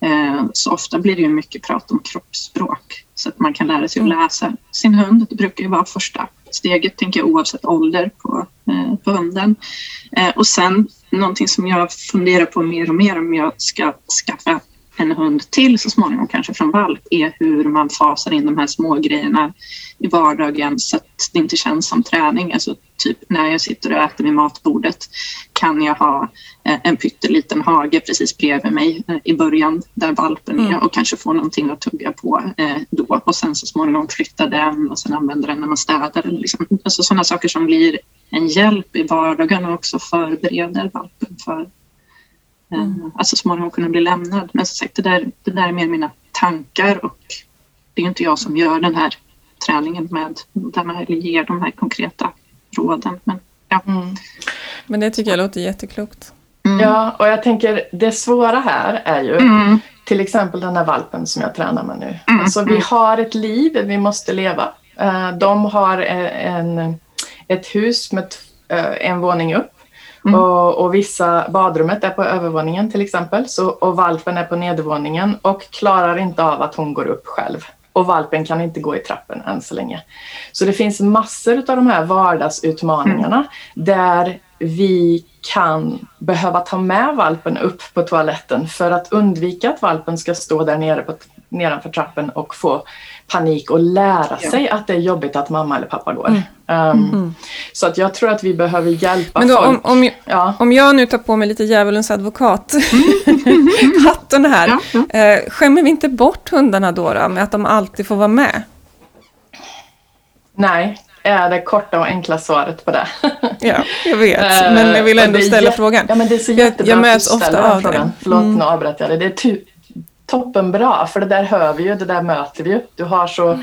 Eh, så ofta blir det ju mycket prat om kroppsspråk så att man kan lära sig att mm. läsa sin hund. Det brukar ju vara första steget, tänker jag, oavsett ålder på, eh, på hunden. Eh, och sen någonting som jag funderar på mer och mer om jag ska skaffa en hund till så småningom, kanske från valp, är hur man fasar in de här små grejerna i vardagen så att det inte känns som träning. Alltså typ när jag sitter och äter vid matbordet kan jag ha eh, en pytteliten hage precis bredvid mig eh, i början där valpen är mm. och kanske få någonting att tugga på eh, då och sen så småningom flytta den och sen använda den när man städar. Liksom. Alltså sådana saker som blir en hjälp i vardagen och också förbereder valpen för Mm. Alltså småningom kunna bli lämnad. Men som sagt, det där, det där är mer mina tankar och det är inte jag som gör den här träningen med den här, eller ger de här konkreta råden. Men, ja. Mm. Men det tycker jag låter jätteklokt. Mm. Ja, och jag tänker det svåra här är ju mm. till exempel den här valpen som jag tränar med nu. Mm. Alltså vi har ett liv vi måste leva. Eh, de har en, ett hus med eh, en våning upp Mm. Och, och, vissa, badrummet är på övervåningen till exempel så, och valpen är på nedervåningen och klarar inte av att hon går upp själv. Och valpen kan inte gå i trappen än så länge. Så det finns massor av de här vardagsutmaningarna mm. där vi kan behöva ta med valpen upp på toaletten för att undvika att valpen ska stå där nere på, nedanför trappen och få panik och lära sig att det är jobbigt att mamma eller pappa går. Mm. Um, mm. Så att jag tror att vi behöver hjälpa Men då, folk. Om, om, jag, ja. om jag nu tar på mig lite djävulens advokat, mm. (laughs) här, ja, ja. Eh, skämmer vi inte bort hundarna då, då med att de alltid får vara med? Nej, är det korta och enkla svaret på det. (laughs) ja, jag vet, men jag vill ändå ställa frågan. Ja, men det är så jättebra jag, jag möts att du ställer ofta av frågan. Det. Förlåt, mm. nu avbröt jag dig. Det är toppenbra, för det där hör vi ju, det där möter vi ju. Du har så, uh,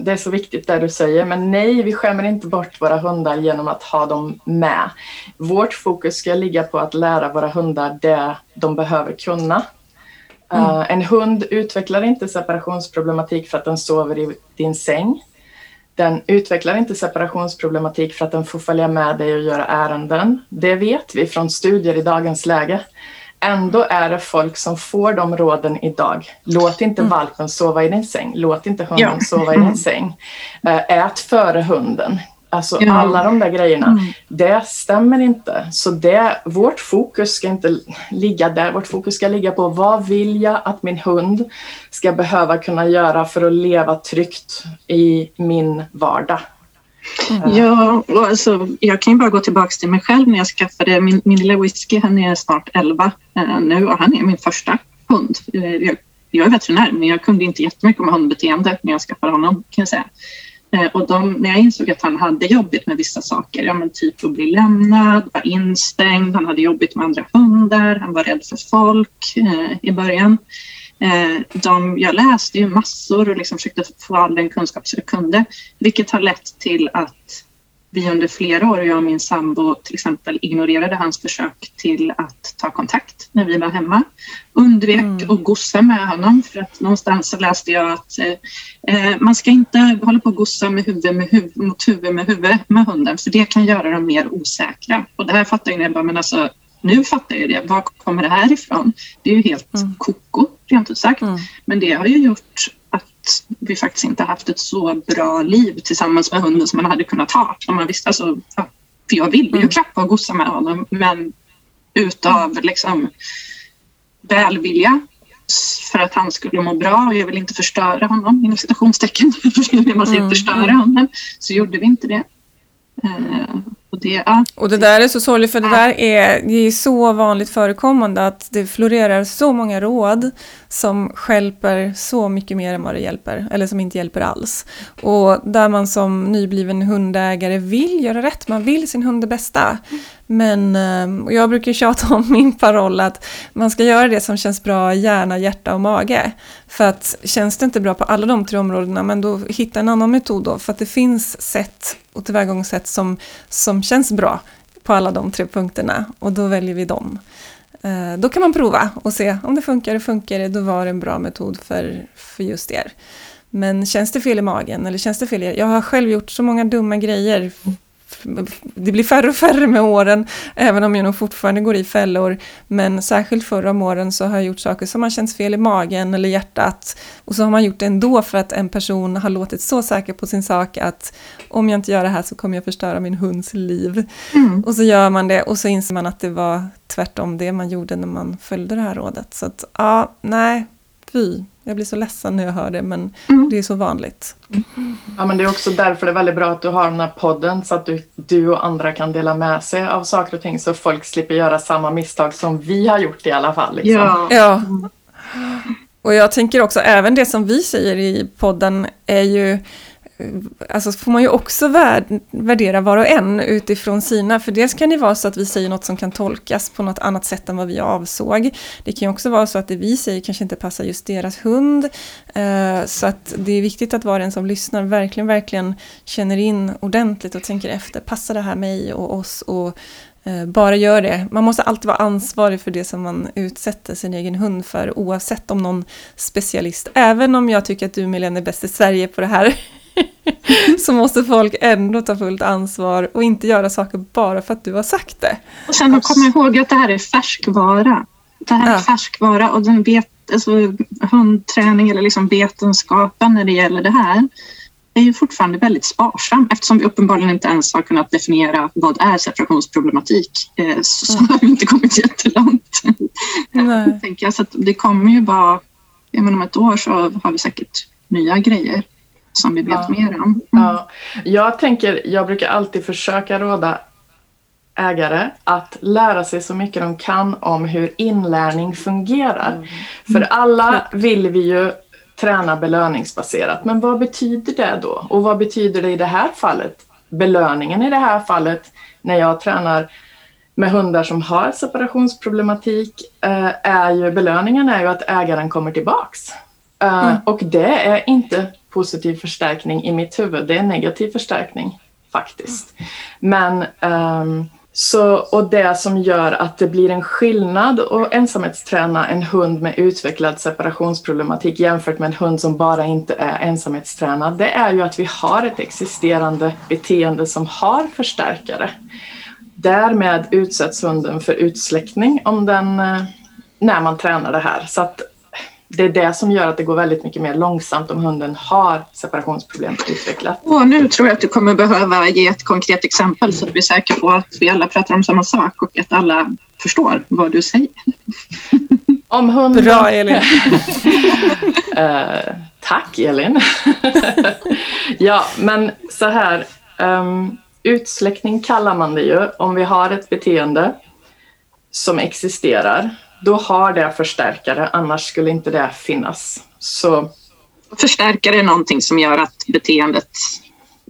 det är så viktigt det du säger, men nej, vi skämmer inte bort våra hundar genom att ha dem med. Vårt fokus ska ligga på att lära våra hundar det de behöver kunna. Uh, mm. En hund utvecklar inte separationsproblematik för att den sover i din säng. Den utvecklar inte separationsproblematik för att den får följa med dig och göra ärenden. Det vet vi från studier i dagens läge. Ändå är det folk som får de råden idag. Låt inte mm. valpen sova i din säng. Låt inte hunden ja. sova i din mm. säng. Eh, ät före hunden. Alltså ja. alla de där grejerna. Mm. Det stämmer inte. Så det, vårt fokus ska inte ligga där. Vårt fokus ska ligga på vad vill jag att min hund ska behöva kunna göra för att leva tryggt i min vardag. Mm. Ja, alltså, jag kan ju bara gå tillbaka till mig själv när jag skaffade min, min lilla whisky. Han är snart 11 eh, nu och han är min första hund. Eh, jag, jag är veterinär men jag kunde inte jättemycket om hundbeteende när jag skaffade honom kan jag säga. Eh, och de, när jag insåg att han hade jobbigt med vissa saker, ja, men typ att bli lämnad, vara instängd, han hade jobbigt med andra hundar, han var rädd för folk eh, i början. Eh, de, jag läste ju massor och liksom försökte få all den kunskap jag kunde, vilket har lett till att vi under flera år, jag och min sambo till exempel, ignorerade hans försök till att ta kontakt när vi var hemma. Undvek mm. att gossa med honom för att någonstans så läste jag att eh, eh man ska inte hålla på och gossa med huvud, med huvud, mot huvud med huvud med hunden för det kan göra dem mer osäkra. Och det här fattar jag bara, men alltså nu fattar jag det. Var kommer det här ifrån? Det är ju helt mm. koko, rent ut sagt. Mm. Men det har ju gjort vi faktiskt inte haft ett så bra liv tillsammans med hunden som man hade kunnat ha. Om man visste, alltså, ja, för jag ville ju mm. klappa och gossa med honom men utav liksom välvilja för att han skulle må bra och jag vill inte förstöra honom inom citationstecken. (laughs) man säger mm. förstöra honom så gjorde vi inte det. Och det, ja. och det där är så sorgligt för det där är, det är så vanligt förekommande att det florerar så många råd som skälper så mycket mer än vad det hjälper, eller som inte hjälper alls. Och där man som nybliven hundägare vill göra rätt, man vill sin hund det bästa. Men, eh, och jag brukar tjata om (laughs) min paroll att man ska göra det som känns bra i hjärna, hjärta och mage. För att känns det inte bra på alla de tre områdena, men då hitta en annan metod då, för att det finns sätt och tillvägagångssätt som, som känns bra på alla de tre punkterna och då väljer vi dem. Eh, då kan man prova och se om det funkar, det funkar det, då var det en bra metod för, för just er. Men känns det fel i magen eller känns det fel i er? Jag har själv gjort så många dumma grejer det blir färre och färre med åren, även om jag nog fortfarande går i fällor. Men särskilt förra om åren så har jag gjort saker som har känts fel i magen eller hjärtat. Och så har man gjort det ändå för att en person har låtit så säker på sin sak att om jag inte gör det här så kommer jag förstöra min hunds liv. Mm. Och så gör man det och så inser man att det var tvärtom det man gjorde när man följde det här rådet. Så att ja, nej, fy. Jag blir så ledsen när jag hör det, men mm. det är så vanligt. Ja, men det är också därför det är väldigt bra att du har den här podden så att du, du och andra kan dela med sig av saker och ting så folk slipper göra samma misstag som vi har gjort i alla fall. Liksom. Ja. ja. Och jag tänker också, även det som vi säger i podden är ju alltså får man ju också värdera var och en utifrån sina, för dels kan det vara så att vi säger något som kan tolkas på något annat sätt än vad vi avsåg. Det kan ju också vara så att det vi säger kanske inte passar just deras hund. Eh, så att det är viktigt att var och en som lyssnar verkligen, verkligen känner in ordentligt och tänker efter, passar det här mig och oss? Och eh, bara gör det. Man måste alltid vara ansvarig för det som man utsätter sin egen hund för, oavsett om någon specialist, även om jag tycker att du Milena är bäst i Sverige på det här, (laughs) så måste folk ändå ta fullt ansvar och inte göra saker bara för att du har sagt det. Och sen att komma ihåg att det här är färskvara. Det här är ja. färskvara och den vet, alltså, hundträning eller liksom vetenskapen när det gäller det här är ju fortfarande väldigt sparsam eftersom vi uppenbarligen inte ens har kunnat definiera vad är separationsproblematik eh, så, så har vi inte kommit jättelångt. Nej. Tänker jag, så det kommer ju bara, om ett år så har vi säkert nya grejer som vi vet ja. mer om. Mm. Ja. Jag tänker, jag brukar alltid försöka råda ägare att lära sig så mycket de kan om hur inlärning fungerar. Mm. För alla vill vi ju träna belöningsbaserat, men vad betyder det då? Och vad betyder det i det här fallet? Belöningen i det här fallet när jag tränar med hundar som har separationsproblematik eh, är ju belöningen är ju att ägaren kommer tillbaks. Eh, mm. Och det är inte positiv förstärkning i mitt huvud. Det är negativ förstärkning faktiskt. Men um, så, och det som gör att det blir en skillnad att ensamhetsträna en hund med utvecklad separationsproblematik jämfört med en hund som bara inte är ensamhetstränad, det är ju att vi har ett existerande beteende som har förstärkare. Därmed utsätts hunden för utsläckning om den, eh, när man tränar det här. Så att det är det som gör att det går väldigt mycket mer långsamt om hunden har separationsproblem utvecklat. Och nu tror jag att du kommer behöva ge ett konkret exempel så att vi är säkra på att vi alla pratar om samma sak och att alla förstår vad du säger. Om hunden... Bra Elin! uh, (laughs) tack Elin! (laughs) ja, men så här. Um, utsläckning kallar man det ju om vi har ett beteende som existerar då har det förstärkare, annars skulle inte det finnas. Så... Förstärkare är någonting som gör att beteendet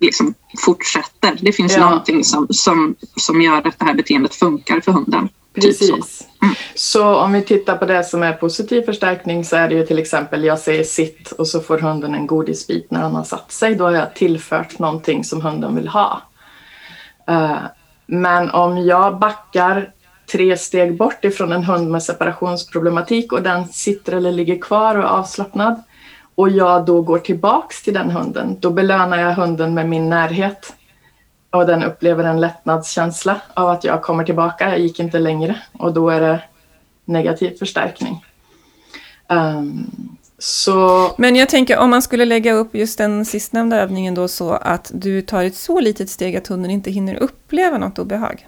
liksom fortsätter. Det finns ja. någonting som, som, som gör att det här beteendet funkar för hunden. Precis. Typ så. Mm. så. om vi tittar på det som är positiv förstärkning så är det ju till exempel jag säger sitt och så får hunden en godisbit när han har satt sig. Då har jag tillfört någonting som hunden vill ha. Uh, men om jag backar tre steg bort ifrån en hund med separationsproblematik och den sitter eller ligger kvar och är avslappnad. Och jag då går tillbaks till den hunden, då belönar jag hunden med min närhet. Och den upplever en lättnadskänsla av att jag kommer tillbaka, jag gick inte längre. Och då är det negativ förstärkning. Um, så... Men jag tänker om man skulle lägga upp just den sistnämnda övningen då så att du tar ett så litet steg att hunden inte hinner uppleva något obehag.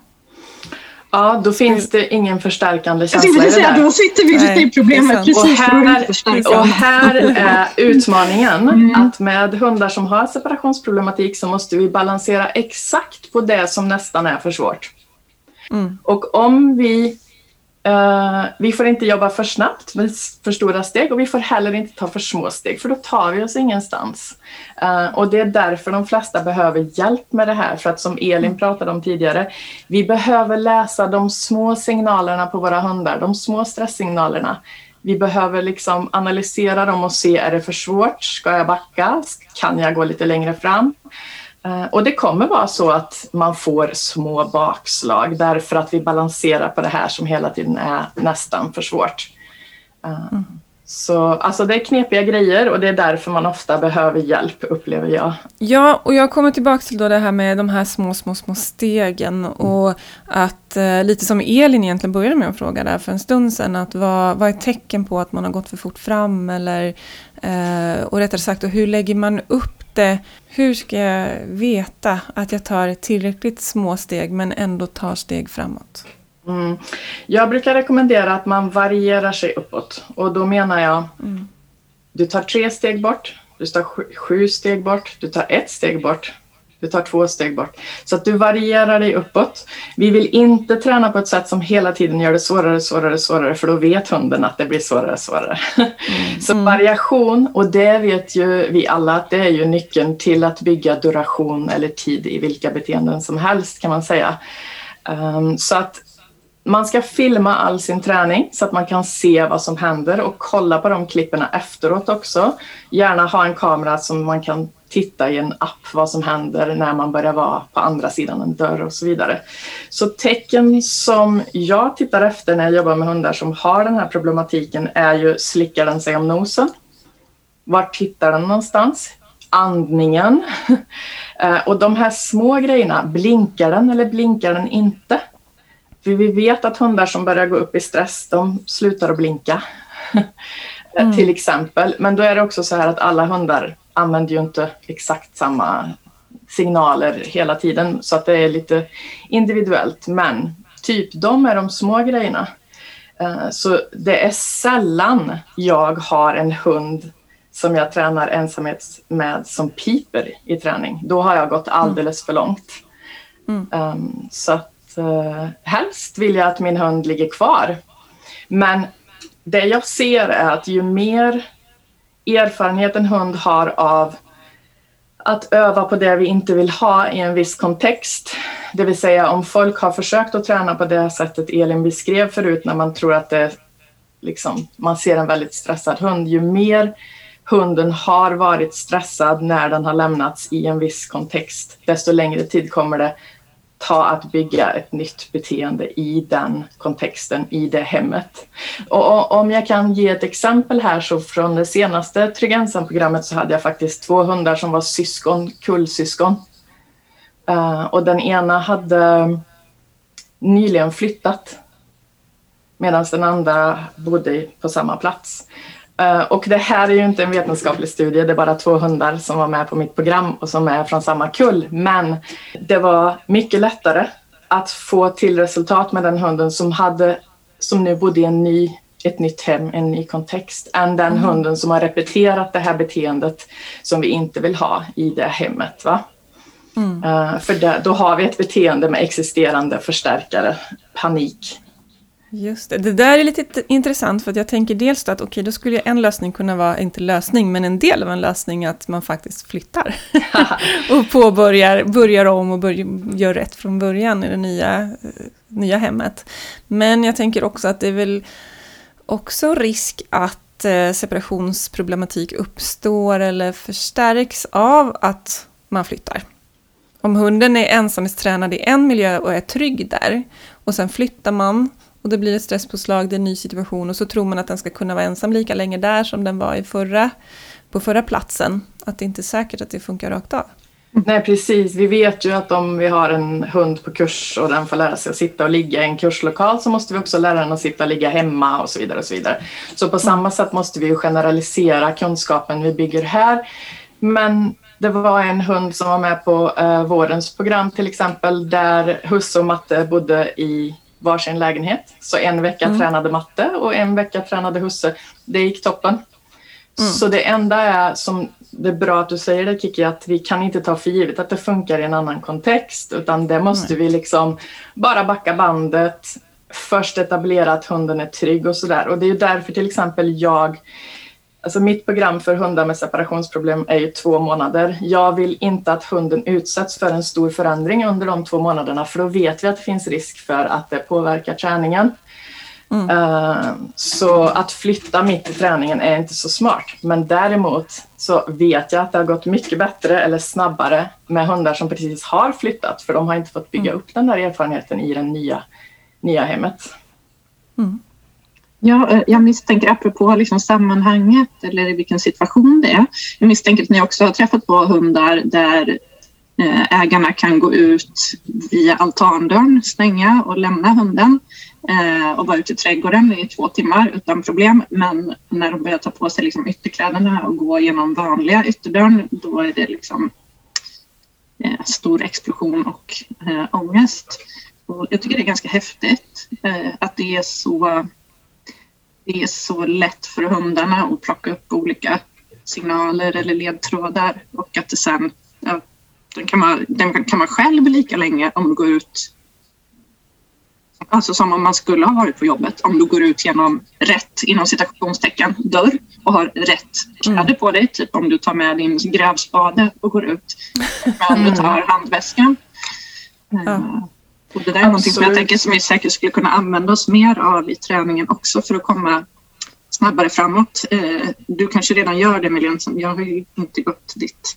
Ja, då finns det ingen förstärkande känsla i det säga, där. Då sitter vi Nej, i problemet precis. Och här, och här är (laughs) utmaningen mm. att med hundar som har separationsproblematik så måste vi balansera exakt på det som nästan är för svårt. Mm. Och om vi vi får inte jobba för snabbt med för stora steg och vi får heller inte ta för små steg för då tar vi oss ingenstans. Uh, och det är därför de flesta behöver hjälp med det här för att som Elin mm. pratade om tidigare, vi behöver läsa de små signalerna på våra hundar, de små stresssignalerna. Vi behöver liksom analysera dem och se, är det för svårt? Ska jag backa? Kan jag gå lite längre fram? Eh, och det kommer vara så att man får små bakslag därför att vi balanserar på det här som hela tiden är nästan för svårt. Eh, mm. Så alltså det är knepiga grejer och det är därför man ofta behöver hjälp upplever jag. Ja, och jag kommer tillbaka till då det här med de här små, små, små stegen och att eh, lite som Elin egentligen började med att fråga där för en stund sedan att vad, vad är tecken på att man har gått för fort fram eller eh, och rättare sagt hur lägger man upp det? Hur ska jag veta att jag tar tillräckligt små steg men ändå tar steg framåt? Mm. Jag brukar rekommendera att man varierar sig uppåt och då menar jag mm. du tar tre steg bort, du tar sju steg bort, du tar ett steg bort, du tar två steg bort. Så att du varierar dig uppåt. Vi vill inte träna på ett sätt som hela tiden gör det svårare, svårare, svårare för då vet hunden att det blir svårare, svårare. Mm. Så variation, och det vet ju vi alla att det är ju nyckeln till att bygga duration eller tid i vilka beteenden som helst kan man säga. Um, så att man ska filma all sin träning så att man kan se vad som händer och kolla på de klipperna efteråt också. Gärna ha en kamera som man kan titta i en app vad som händer när man börjar vara på andra sidan en dörr och så vidare. Så tecken som jag tittar efter när jag jobbar med hundar som har den här problematiken är ju slickar den sig om nosen? Var tittar den någonstans? Andningen. (laughs) Eh, och de här små grejerna, blinkar den eller blinkar den inte? För vi vet att hundar som börjar gå upp i stress, de slutar att blinka. (laughs) Mm. Till exempel. Men då är det också så här att alla hundar använder ju inte exakt samma signaler hela tiden så att det är lite individuellt. Men typ de är de små grejerna. Eh, så det är sällan jag har en hund som jag tränar ensamhet med som piper i träning. Då har jag gått alldeles för långt. Mm. Um, så att eh, helst vill jag att min hund ligger kvar. Men det jag ser är att ju mer erfarenhet en hund har av att öva på det vi inte vill ha i en viss kontext. Det vill säga om folk har försökt att träna på det sättet Elin beskrev förut när man tror att det liksom, man ser en väldigt stressad hund. Ju mer hunden har varit stressad när den har lämnats i en viss kontext, desto längre tid kommer det ta att bygga ett nytt beteende i den kontexten, i det hemmet. Och om jag kan ge ett exempel här så från det senaste Trygg programmet så hade jag faktiskt två hundar som var syskon, kullsyskon. Eh, och den ena hade nyligen flyttat medan den andra bodde på samma plats. Eh, och det här är ju inte en vetenskaplig studie, det är bara två hundar som var med på mitt program och som är från samma kull. Men det var mycket lättare att få till resultat med den hunden som, hade, som nu bodde i en ny, ett nytt hem, en ny kontext, än den mm. hunden som har repeterat det här beteendet som vi inte vill ha i det hemmet. Va? Mm. Uh, för då har vi ett beteende med existerande förstärkare, panik, Just det. det där är lite intressant för att jag tänker dels att okej, okay, då skulle en lösning kunna vara, inte lösning, men en del av en lösning att man faktiskt flyttar. (laughs) (laughs) och påbörjar, börjar om och börjar, gör rätt från början i det nya, nya hemmet. Men jag tänker också att det är väl också risk att eh, separationsproblematik uppstår eller förstärks av att man flyttar. Om hunden är ensamhetstränad i en miljö och är trygg där och sen flyttar man och det blir ett stresspåslag, det är en ny situation och så tror man att den ska kunna vara ensam lika länge där som den var i förra, på förra platsen. Att det inte är säkert att det funkar rakt av. Nej precis, vi vet ju att om vi har en hund på kurs och den får lära sig att sitta och ligga i en kurslokal så måste vi också lära den att sitta och ligga hemma och så vidare. och Så vidare. Så på samma sätt måste vi ju generalisera kunskapen vi bygger här. Men det var en hund som var med på eh, vårens program till exempel där husse och matte bodde i varsin lägenhet. Så en vecka mm. tränade matte och en vecka tränade husse. Det gick toppen. Mm. Så det enda är som det är bra att du säger det Kiki, att vi kan inte ta för givet att det funkar i en annan kontext, utan det måste mm. vi liksom bara backa bandet, först etablera att hunden är trygg och sådär. Och det är därför till exempel jag Alltså mitt program för hundar med separationsproblem är ju två månader. Jag vill inte att hunden utsätts för en stor förändring under de två månaderna för då vet vi att det finns risk för att det påverkar träningen. Mm. Uh, så att flytta mitt i träningen är inte så smart. Men däremot så vet jag att det har gått mycket bättre eller snabbare med hundar som precis har flyttat för de har inte fått bygga mm. upp den där erfarenheten i det nya, nya hemmet. Mm. Ja, eh, jag misstänker apropå liksom sammanhanget eller i vilken situation det är. Jag misstänker att ni också har träffat på hundar där eh, ägarna kan gå ut via altandörren, stänga och lämna hunden eh, och vara ute i trädgården i två timmar utan problem. Men när de börjar ta på sig liksom ytterkläderna och gå genom vanliga ytterdörren, då är det liksom stor explosion och ångest. Och jag tycker det är ganska häftigt att det är så det är så lätt för hundarna att plocka upp olika signaler eller ledtrådar och att det sen ja, den, kan man, den kan man själv lika länge om du går ut Alltså som om man skulle ha varit på jobbet. Om du går ut genom rätt, inom citationstecken, dörr och har rätt kläder mm. på dig. Typ om du tar med din grävspade och går ut. Men du tar handväskan. Mm. Och det där är någonting som jag tänker som vi säkert skulle kunna använda oss mer av i träningen också för att komma snabbare framåt. Eh, du kanske redan gör det Milen, jag har ju inte gått ditt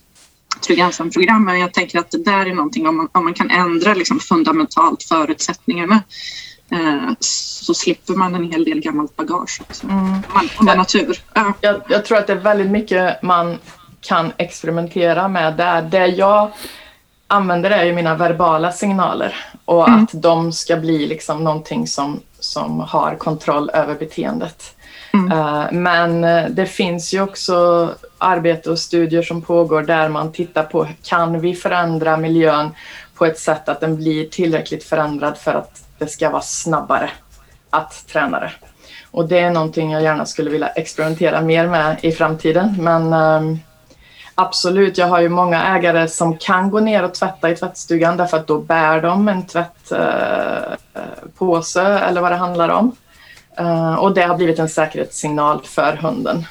Trygg ensam-program men jag tänker att det där är någonting om man, om man kan ändra liksom fundamentalt förutsättningarna eh, så slipper man en hel del gammalt bagage också. Mm. Man, man natur. Ja. Jag, jag tror att det är väldigt mycket man kan experimentera med där. Det jag använder är ju mina verbala signaler och mm. att de ska bli liksom någonting som, som har kontroll över beteendet. Mm. Uh, men eh, det finns ju också arbete och studier som pågår där man tittar på kan vi förändra miljön på ett sätt att den blir tillräckligt förändrad för att det ska vara snabbare att träna det. Och det är någonting jag gärna skulle vilja experimentera mer med i framtiden. Men um, Absolut, jag har ju många ägare som kan gå ner och tvätta i tvättstugan därför att då bär de en tvättpåse eh, eh eller vad det handlar om. Eh, och det har blivit en säkerhetssignal för hunden.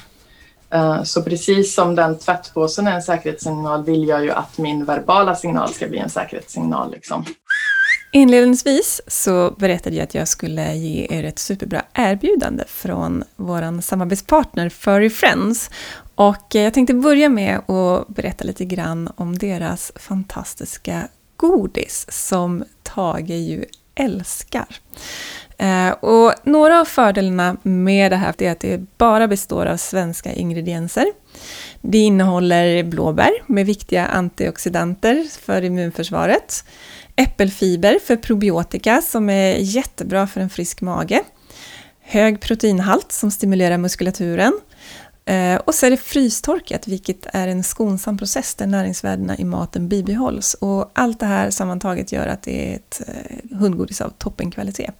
Eh, så precis som den tvättpåsen är en säkerhetssignal vill jag ju att min verbala signal ska bli en säkerhetssignal. Liksom. Inledningsvis så berättade jag att jag skulle ge er ett superbra erbjudande från vår samarbetspartner Furry Friends. Och eh, jag tänkte börja med att berätta lite grann om deras fantastiska godis som Tage ju älskar. Eh, och några av fördelarna med det här är att det bara består av svenska ingredienser. Det innehåller blåbär med viktiga antioxidanter för immunförsvaret äppelfiber för probiotika som är jättebra för en frisk mage, hög proteinhalt som stimulerar muskulaturen Eh, och så är det frystorkat, vilket är en skonsam process där näringsvärdena i maten bibehålls. Och allt det här sammantaget gör att det är ett eh, hundgodis av toppenkvalitet.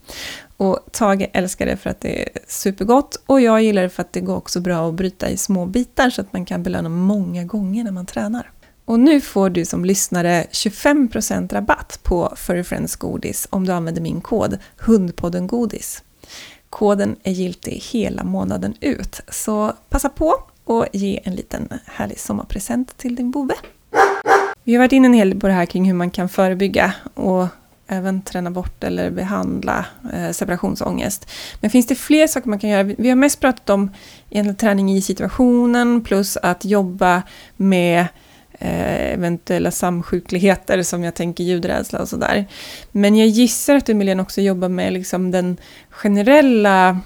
Och Tage älskar det för att det är supergott och jag gillar det för att det går också bra att bryta i små bitar så att man kan belöna många gånger när man tränar. Och nu får du som lyssnare 25% rabatt på Furry Friends godis om du använder min kod HUNDPODDENGODIS. Koden är giltig hela månaden ut, så passa på och ge en liten härlig sommarpresent till din bove. Vi har varit inne en hel del på det här kring hur man kan förebygga och även träna bort eller behandla eh, separationsångest. Men finns det fler saker man kan göra? Vi har mest pratat om träning i situationen plus att jobba med eventuella samsjukligheter som jag tänker ljudrädsla och sådär. Men jag gissar att du Milen också jobbar med liksom den generella,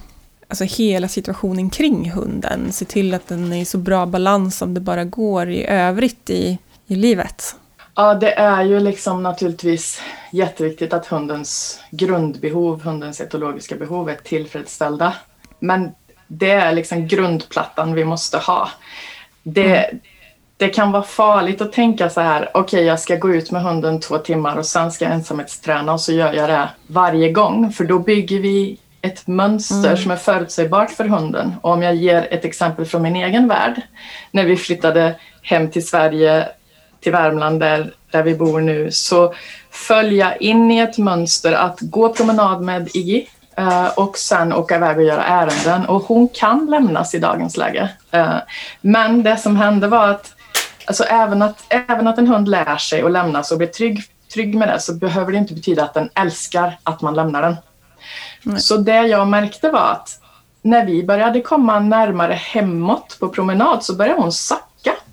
alltså hela situationen kring hunden. Se till att den är i så bra balans som det bara går i övrigt i, i livet. Ja, det är ju liksom naturligtvis jätteviktigt att hundens grundbehov, hundens etologiska behov är tillfredsställda. Men det är liksom grundplattan vi måste ha. Det, mm. Det kan vara farligt att tänka så här, okej okay, jag ska gå ut med hunden två timmar och sen ska jag ensamhetsträna och så gör jag det varje gång. För då bygger vi ett mönster mm. som är förutsägbart för hunden. Och om jag ger ett exempel från min egen värld. När vi flyttade hem till Sverige till Värmland där, där vi bor nu så följa in i ett mönster att gå promenad med Iggy uh, och sen åka iväg och göra ärenden. Och hon kan lämnas i dagens läge. Uh, men det som hände var att, alltså även att även att en hund lär sig att lämnas och blir trygg, trygg med det så behöver det inte betyda att den älskar att man lämnar den. Mm. Så det jag märkte var att när vi började komma närmare hemåt på promenad så började hon sakta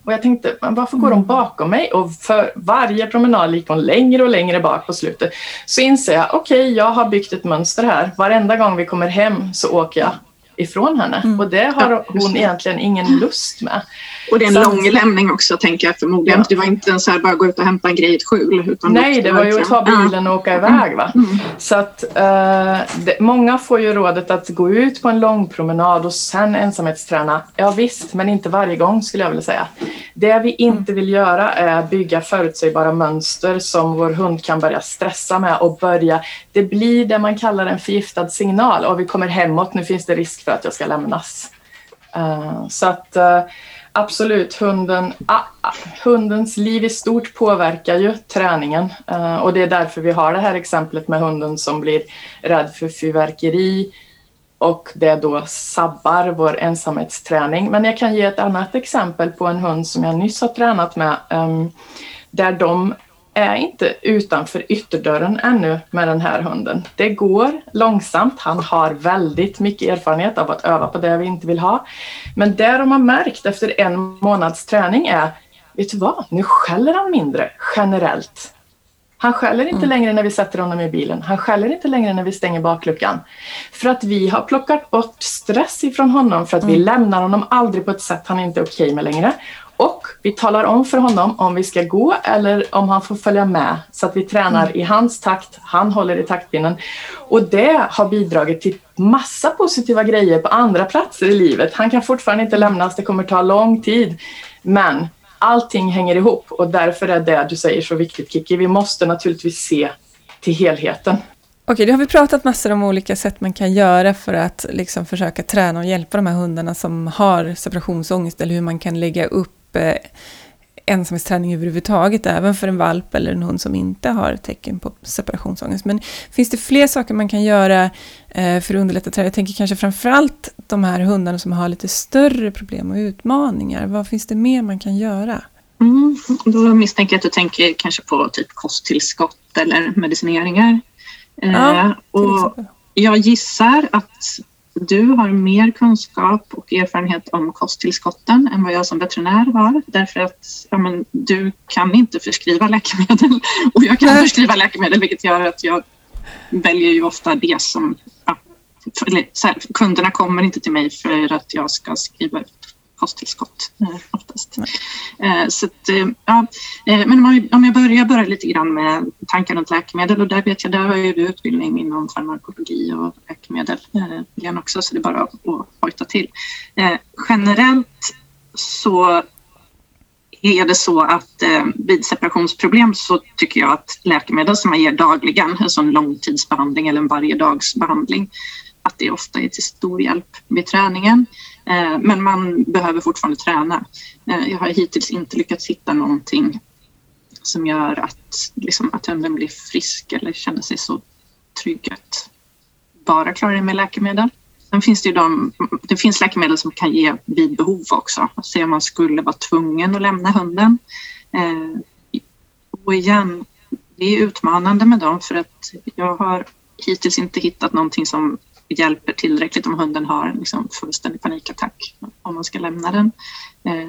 och jag tänkte, men varför går de mm. bakom mig? Och för varje promenad gick hon längre och längre bak på slutet. Så inser jag, okej, okay, jag har byggt ett mönster här. Varenda gång vi kommer hem så åker jag ifrån henne. Mm. Och det har hon egentligen ingen lust med. Och det är en så lång lämning också tänker jag förmodligen. Ja. Det var inte en så här bara gå ut och hämta en grej i ett skjul. Utan Nej, det var ju att ta bilen och åka iväg. Va? Mm. Så att uh, det, många får ju rådet att gå ut på en lång promenad och sen ensamhetsträna. Ja visst, men inte varje gång skulle jag vilja säga. Det vi inte vill göra är bygga förutsägbara mönster som vår hund kan börja stressa med och börja. Det blir det man kallar en förgiftad signal och vi kommer hemåt, nu finns det risk för att jag ska lämnas. Uh, så att uh, absolut, hunden, ah, hundens liv i stort påverkar ju träningen eh, och det är därför vi har det här exemplet med hunden som blir rädd för fyrverkeri och det då sabbar vår ensamhetsträning. Men jag kan ge ett annat exempel på en hund som jag nyss har tränat med ehm, där de är inte utanför ytterdörren ännu med den här hunden. Det går långsamt. Han har väldigt mycket erfarenhet av att öva på det vi inte vill ha. Men det de har märkt efter en månads träning är, vet du vad, nu skäller han mindre generellt. Han skäller inte mm. längre när vi sätter honom i bilen. Han skäller inte längre när vi stänger bakluckan. För att vi har plockat bort stress ifrån honom för att mm. vi lämnar honom aldrig på ett sätt han inte är okej okay med längre. Och vi talar om för honom om vi ska gå eller om han får följa med så att vi tränar mm. i hans takt, han håller i taktpinnen. Och det har bidragit till massa positiva grejer på andra platser i livet. Han kan fortfarande inte lämnas, det kommer ta lång tid. Men allting hänger ihop och därför är det du säger så viktigt Kiki. Vi måste naturligtvis se till helheten. Okej, då har vi pratat massor om olika sätt man kan göra för att liksom försöka träna och hjälpa de här hundarna som har separationsångest eller hur man kan lägga upp eh, ensamhetsträning överhuvudtaget, även för en valp eller en hund som inte har tecken på separationsångest. Men finns det fler saker man kan göra eh, för att underlätta träning? Jag tänker kanske framförallt de här hundarna som har lite större problem och utmaningar. Vad finns det mer man kan göra? Mm, då misstänker jag att du tänker kanske på typ kosttillskott eller medicineringar. Ja, eh, och jag gissar att du har mer kunskap och erfarenhet om kosttillskotten än vad jag som veterinär har därför att ja, men, du kan inte förskriva läkemedel (laughs) och jag kan Nej. förskriva läkemedel vilket gör att jag väljer ju ofta det som ja, för, här, kunderna kommer inte till mig för att jag ska skriva ut kosttillskott eh, oftast. Eh, så att, eh, ja, men om, om jag börjar bara lite grann med tankar runt läkemedel och där vet jag, där har ju du utbildning inom farmakologi och läkemedel igen också så det är bara att hojta till. Generellt så är det så att eh, vid separationsproblem så tycker jag att läkemedel som man ger dagligen, en sån långtidsbehandling eller en varje dags behandling, att det ofta är till stor hjälp vid träningen. Eh, men man behöver fortfarande träna. Eh, jag har hittills inte lyckats hitta någonting som gör att, liksom, att hunden blir frisk eller känner sig så trygg att bara klara det med läkemedel. Sen finns det ju de, det finns läkemedel som kan ge vid behov också. Se om man skulle vara tvungen att lämna hunden. Eh, och igen, det är utmanande med dem för att jag har hittills inte hittat någonting som hjälper tillräckligt om hunden har en liksom fullständig panikattack om man ska lämna den. Eh,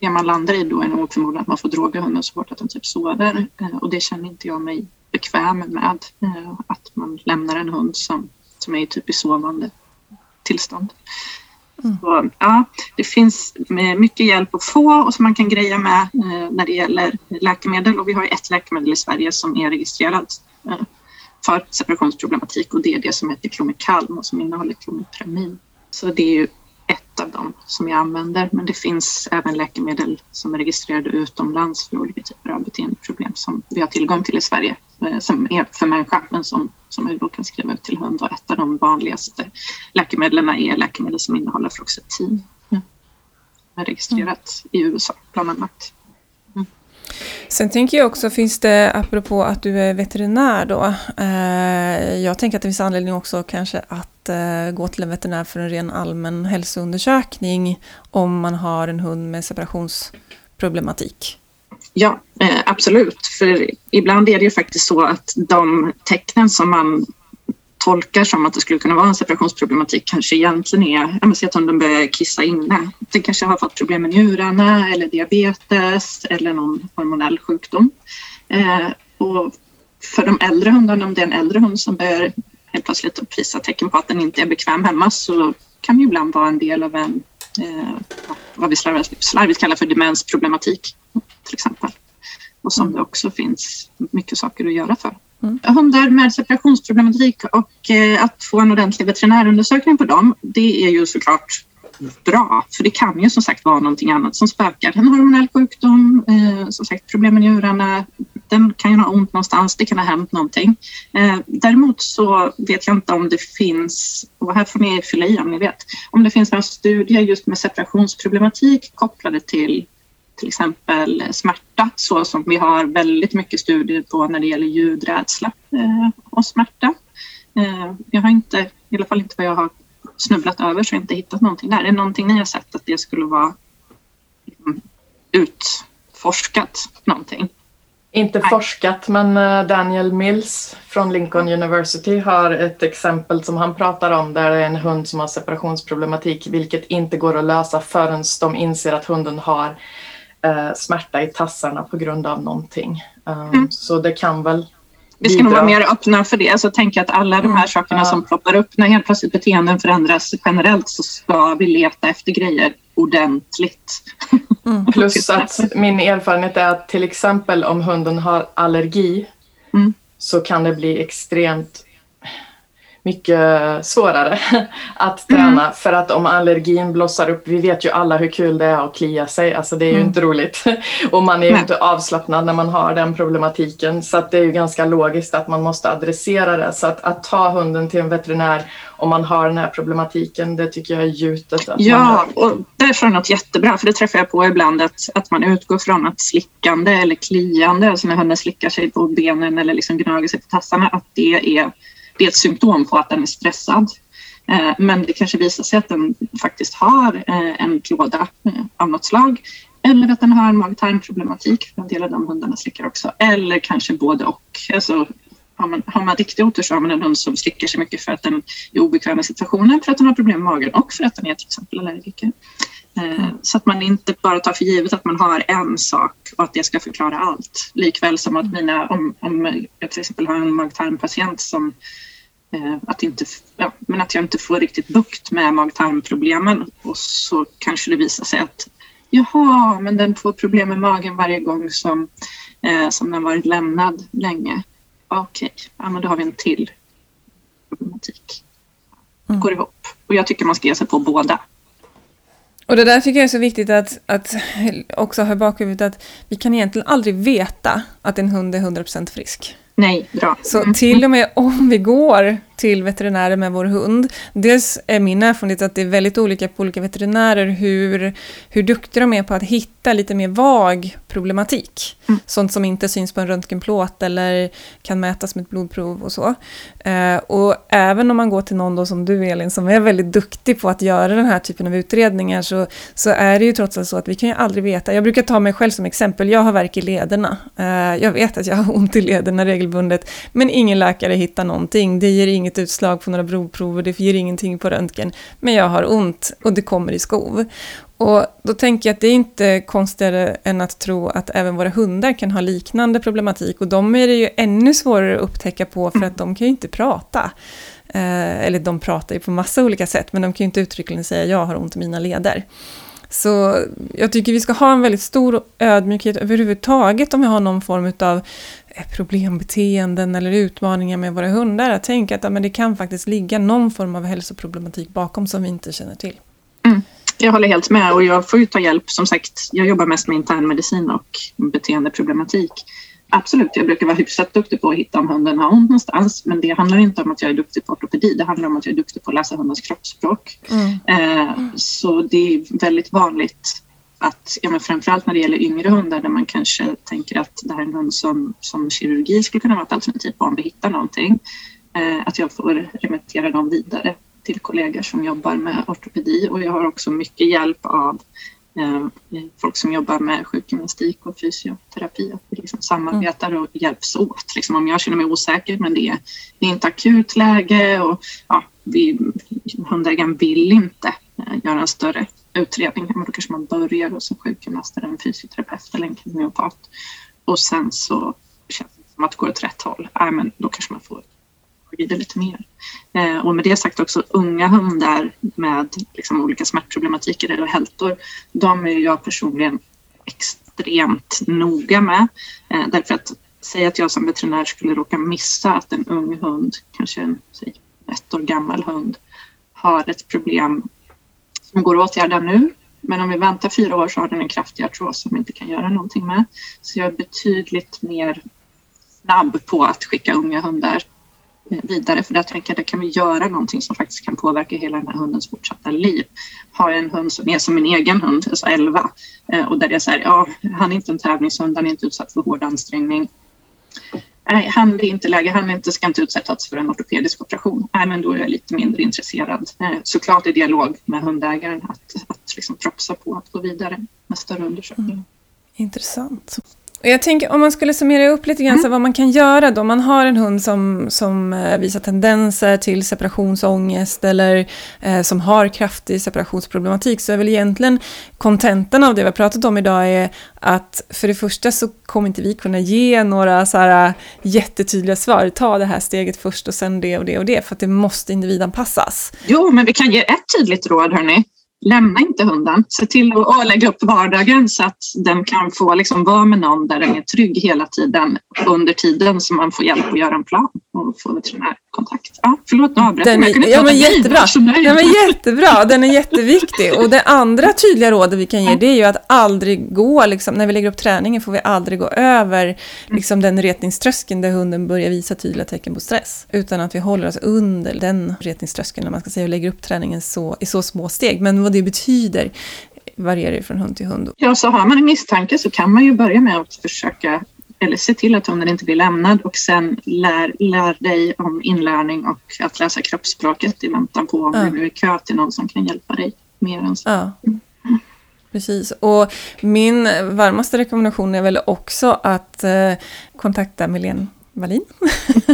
det man landar i då är nog förmodligen att man får droga hunden så hårt att den typ sover eh, och det känner inte jag mig bekväm med. Eh, att man lämnar en hund som, som är typ i sovande tillstånd. Mm. Så, ja, det finns mycket hjälp att få och som man kan greja med när det gäller läkemedel och vi har ett läkemedel i Sverige som är registrerat för separationsproblematik och det är det som heter Clomikalm och som innehåller klomipramin. Så det är ju ett av dem som jag använder men det finns även läkemedel som är registrerade utomlands för olika typer av beteendeproblem som vi har tillgång till i Sverige eh, som är för människa men som, som vi då kan skriva ut till hund och ett av de vanligaste läkemedlen är läkemedel som innehåller fluoxetin. Är registrerat mm. i USA bland annat. Sen tänker jag också, finns det, apropå att du är veterinär då, eh, jag tänker att det finns anledning också kanske att eh, gå till en veterinär för en ren allmän hälsoundersökning om man har en hund med separationsproblematik. Ja, eh, absolut. För ibland är det ju faktiskt så att de tecknen som man tolkar som att det skulle kunna vara en separationsproblematik kanske egentligen är, jag säger att hunden börjar kissa inne. Den kanske har fått problem med njurarna eller diabetes eller någon hormonell sjukdom. Eh, och för de äldre hundarna, om det är en äldre hund som börjar helt plötsligt visa tecken på att den inte är bekväm hemma så kan det ibland vara en del av en, eh, vad vi slarvigt, slarvigt kallar för demensproblematik till exempel. Och som det också finns mycket saker att göra för. Mm. Hundar med separationsproblematik och eh, att få en ordentlig veterinärundersökning på dem, det är ju såklart bra. För det kan ju som sagt vara någonting annat som spökar. En hormonell sjukdom, eh, som sagt problem med njurarna, den kan ju ha ont någonstans, det kan ha hänt någonting. Eh, däremot så vet jag inte om det finns, och här får ni fylla i om ni vet, om det finns några studier just med separationsproblematik kopplade till till exempel smärta så som vi har väldigt mycket studier på när det gäller ljudrädsla eh, och smärta. Eh, jag har inte, i alla fall inte vad jag har snubblat över, så jag har inte hittat någonting där. Är det någonting ni har sett att det skulle vara liksom, utforskat någonting? Inte Nej. forskat, men eh, Daniel Mills från Lincoln University har ett exempel som han pratar om där det är en hund som har separationsproblematik, vilket inte går att lösa förrän de inser att hunden har eh, smärta i tassarna på grund av någonting. Um, mm. Så det kan väl vi ska nog vara mer öppna för det. Alltså, tänk att alla de här mm. sakerna ja. som ploppar upp när helt plötsligt beteenden förändras generellt så ska vi leta efter grejer ordentligt. Mm. (laughs) Plus att min erfarenhet är att till exempel om hunden har allergi mm. så kan det bli extremt mycket svårare (laughs) att träna mm. för att om allergin blossar upp, vi vet ju alla hur kul det är att klia sig, alltså det är ju mm. inte roligt (laughs) och man är ju inte avslappnad när man har den problematiken så att det är ju ganska logiskt att man måste adressera det så att, att ta hunden till en veterinär om man har den här problematiken, det tycker jag är gjutet. ja, och därför är det något jättebra, för det träffar jag på ibland att, att man utgår från att slickande eller kliande, alltså när hunden slickar sig på benen eller liksom gnager sig på tassarna, att det är det är ett symptom på att den är stressad. Eh, men det kanske visar sig att den faktiskt har eh, en klåda eh, av något slag eller att den har en mag-tarmproblematik, en del av de hundarna slickar också. Eller kanske både och. Alltså, har, man, har man riktig otur så har man en hund som slickar sig mycket för att den är obekväm i situationen, för att den har problem med magen och för att den är till exempel allergiker. Mm. Så att man inte bara tar för givet att man har en sak och att det ska förklara allt. Likväl som att mina, om, om jag till exempel har en mag-tarmpatient som eh, att, inte, ja, men att jag inte får riktigt bukt med mag-tarmproblemen och så kanske det visar sig att jaha, men den får problem med magen varje gång som, eh, som den varit lämnad länge. Okej, okay. ja, men då har vi en till problematik. Mm. Går ihop. Och jag tycker man ska ge sig på båda. Och det där tycker jag är så viktigt att, att också ha i bakhuvudet att vi kan egentligen aldrig veta att en hund är 100% frisk. Nej, bra. Så mm. till och med om vi går till veterinärer med vår hund. Dels är min erfarenhet att det är väldigt olika på olika veterinärer hur, hur duktiga de är på att hitta lite mer vag problematik. Mm. Sånt som inte syns på en röntgenplåt eller kan mätas med ett blodprov och så. Eh, och även om man går till någon som du Elin, som är väldigt duktig på att göra den här typen av utredningar, så, så är det ju trots allt så att vi kan ju aldrig veta. Jag brukar ta mig själv som exempel, jag har värk i lederna. Eh, jag vet att jag har ont i lederna regelbundet, men ingen läkare hittar någonting. Det ger inget inget utslag på några blodprover, det ger ingenting på röntgen, men jag har ont och det kommer i skov. Och då tänker jag att det är inte konstigare än att tro att även våra hundar kan ha liknande problematik. Och de är det ju ännu svårare att upptäcka på för att de kan ju inte prata. Eh, eller de pratar ju på massa olika sätt, men de kan ju inte uttryckligen säga jag har ont i mina leder. Så jag tycker vi ska ha en väldigt stor ödmjukhet överhuvudtaget om vi har någon form av eh, problembeteenden eller utmaningar med våra hundar. Att tänka att ja, men det kan faktiskt ligga någon form av hälsoproblematik bakom som vi inte känner till. Mm. Jag håller helt med och jag får ju ta hjälp. Som sagt, jag jobbar mest med internmedicin och beteendeproblematik absolut, jag brukar vara hyfsat duktig på att hitta om hunden har ont någonstans. Men det handlar inte om att jag är duktig på ortopedi. Det handlar om att jag är duktig på att läsa hundens kroppsspråk. Mm. Eh, så det är väldigt vanligt att, ja, men framförallt när det gäller yngre hundar där man kanske tänker att det här är en hund som, som kirurgi skulle kunna vara ett alternativ på om vi hittar någonting. Eh, att jag får remittera dem vidare till kollegor som jobbar med ortopedi och jag har också mycket hjälp av Ehm, folk som jobbar med sjukgymnastik och fysioterapi. Att vi liksom samarbetar och hjälps åt. Liksom om jag känner mig osäker men det är, det är inte akut läge och ja, vi, hundägaren vill inte eh, göra en större utredning. Men då kanske man börjar hos en sjukgymnast eller en fysioterapeut eller en kinesiot. Och sen så känns det som att det går åt rätt håll. äh, men då kanske man får vrida lite mer. Eh, och med det sagt också unga hundar med liksom olika smärtproblematiker eller hältor, de är jag personligen extremt noga med. Eh, därför att säga att jag som veterinär skulle råka missa att en ung hund, kanske en säg, ett år gammal hund, har ett problem som går att åtgärda nu. Men om vi väntar fyra år så har den en kraftig artros som vi inte kan göra någonting med. Så jag är betydligt mer snabb på att skicka unga hundar vidare för där tänker jag att kan vi göra någonting som faktiskt kan påverka hela den här hundens fortsatta liv. Har jag en hund som är som min egen hund, alltså 11 eh, och där jag säger ja, han är inte en tävlingshund, han är inte utsatt för hård ansträngning. Nej, han är inte läge, han inte, ska inte utsättas för en ortopedisk operation. Nej, men då är jag lite mindre intresserad. Eh, såklart i dialog med hundägaren att, att liksom propsa på att gå vidare med större undersökningar. Mm. Intressant. Jag tänker om man skulle summera upp lite grann mm. så vad man kan göra då. Man har en hund som, som eh, visar tendenser till separationsångest eller eh, som har kraftig separationsproblematik så är väl egentligen kontentan av det vi har pratat om idag är att för det första så kommer inte vi kunna ge några så här eh, jättetydliga svar. Ta det här steget först och sen det och det och det för att det måste individanpassas. Jo, men vi kan ge ett tydligt råd hörni lämna inte hunden. Se till att lägga upp vardagen så att den kan få liksom vara med någon där den är trygg hela tiden under tiden som man får hjälp att göra en plan och få veterinärkontakt. Ja, förlåt, nu avbröt jag. jag ja, men jättebra. Ja, men jättebra, den är jätteviktig. Och det andra tydliga rådet vi kan ge det är ju att aldrig gå, liksom, när vi lägger upp träningen får vi aldrig gå över liksom, den retningströskeln där hunden börjar visa tydliga tecken på stress. Utan att vi håller oss under den retningströskeln, när man ska säga, och lägger upp träningen så, i så små steg. Men vad det betyder varierar ju från hund till hund. Ja, så har man en misstanke så kan man ju börja med att försöka eller se till att hunden inte blir lämnad och sen lär, lär dig om inlärning och att läsa kroppsspråket i väntan på om ja. du är i kö till någon som kan hjälpa dig mer än så. Ja. Precis, och min varmaste rekommendation är väl också att eh, kontakta Milene Wallin.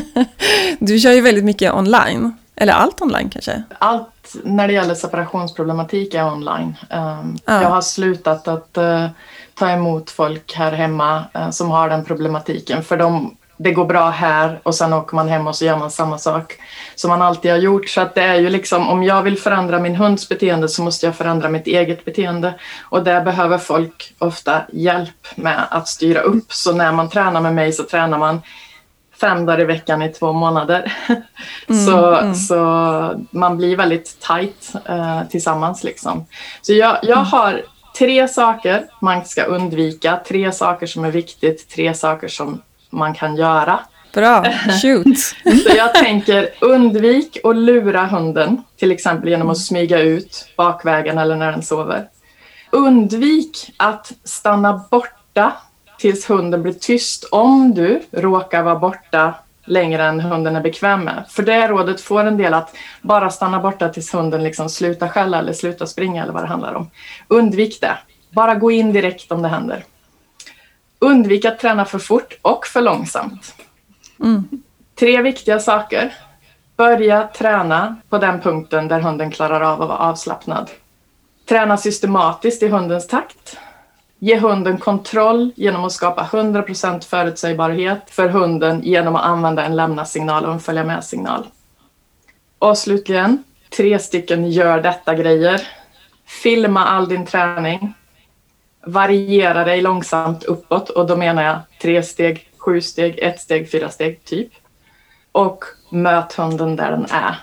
(laughs) du kör ju väldigt mycket online. Eller allt online kanske? Allt när det gäller separationsproblematik är online. Ja. Jag har slutat att uh, ta emot folk här hemma uh, som har den problematiken. För de, det går bra här och sen åker man hem och så gör man samma sak som man alltid har gjort. Så att det är ju liksom, om jag vill förändra min hunds beteende så måste jag förändra mitt eget beteende. Och där behöver folk ofta hjälp med att styra upp. Så när man tränar med mig så tränar man fem dagar i veckan i två månader. (laughs) Mm, så, mm. så man blir väldigt tight eh, tillsammans. Liksom. Så jag, jag mm. har tre saker man ska undvika, tre saker som är viktigt, tre saker som man kan göra. Bra, (laughs) shoot! så jag tänker undvik att lura hunden, till exempel genom att smyga ut bakvägen eller när den sover. Undvik att stanna borta tills hunden blir tyst om du råkar vara borta längre än hunden är bekväm med. För det rådet får en del att bara stanna borta tills hunden liksom slutar skälla eller slutar springa eller vad det handlar om. Undvik det. Bara gå in direkt om det händer. Undvik att träna för fort och för långsamt. Mm. Tre viktiga saker. Börja träna på den punkten där hunden klarar av att vara avslappnad. Träna systematiskt i hundens takt. Ge hunden kontroll genom att skapa 100% förutsägbarhet för hunden genom att använda en lämna-signal och en följa med-signal. Och slutligen, tre stycken gör detta-grejer. Filma all din träning. Variera dig långsamt uppåt och då menar jag tre steg, sju steg, ett steg, fyra steg typ. Och möt hunden där den är,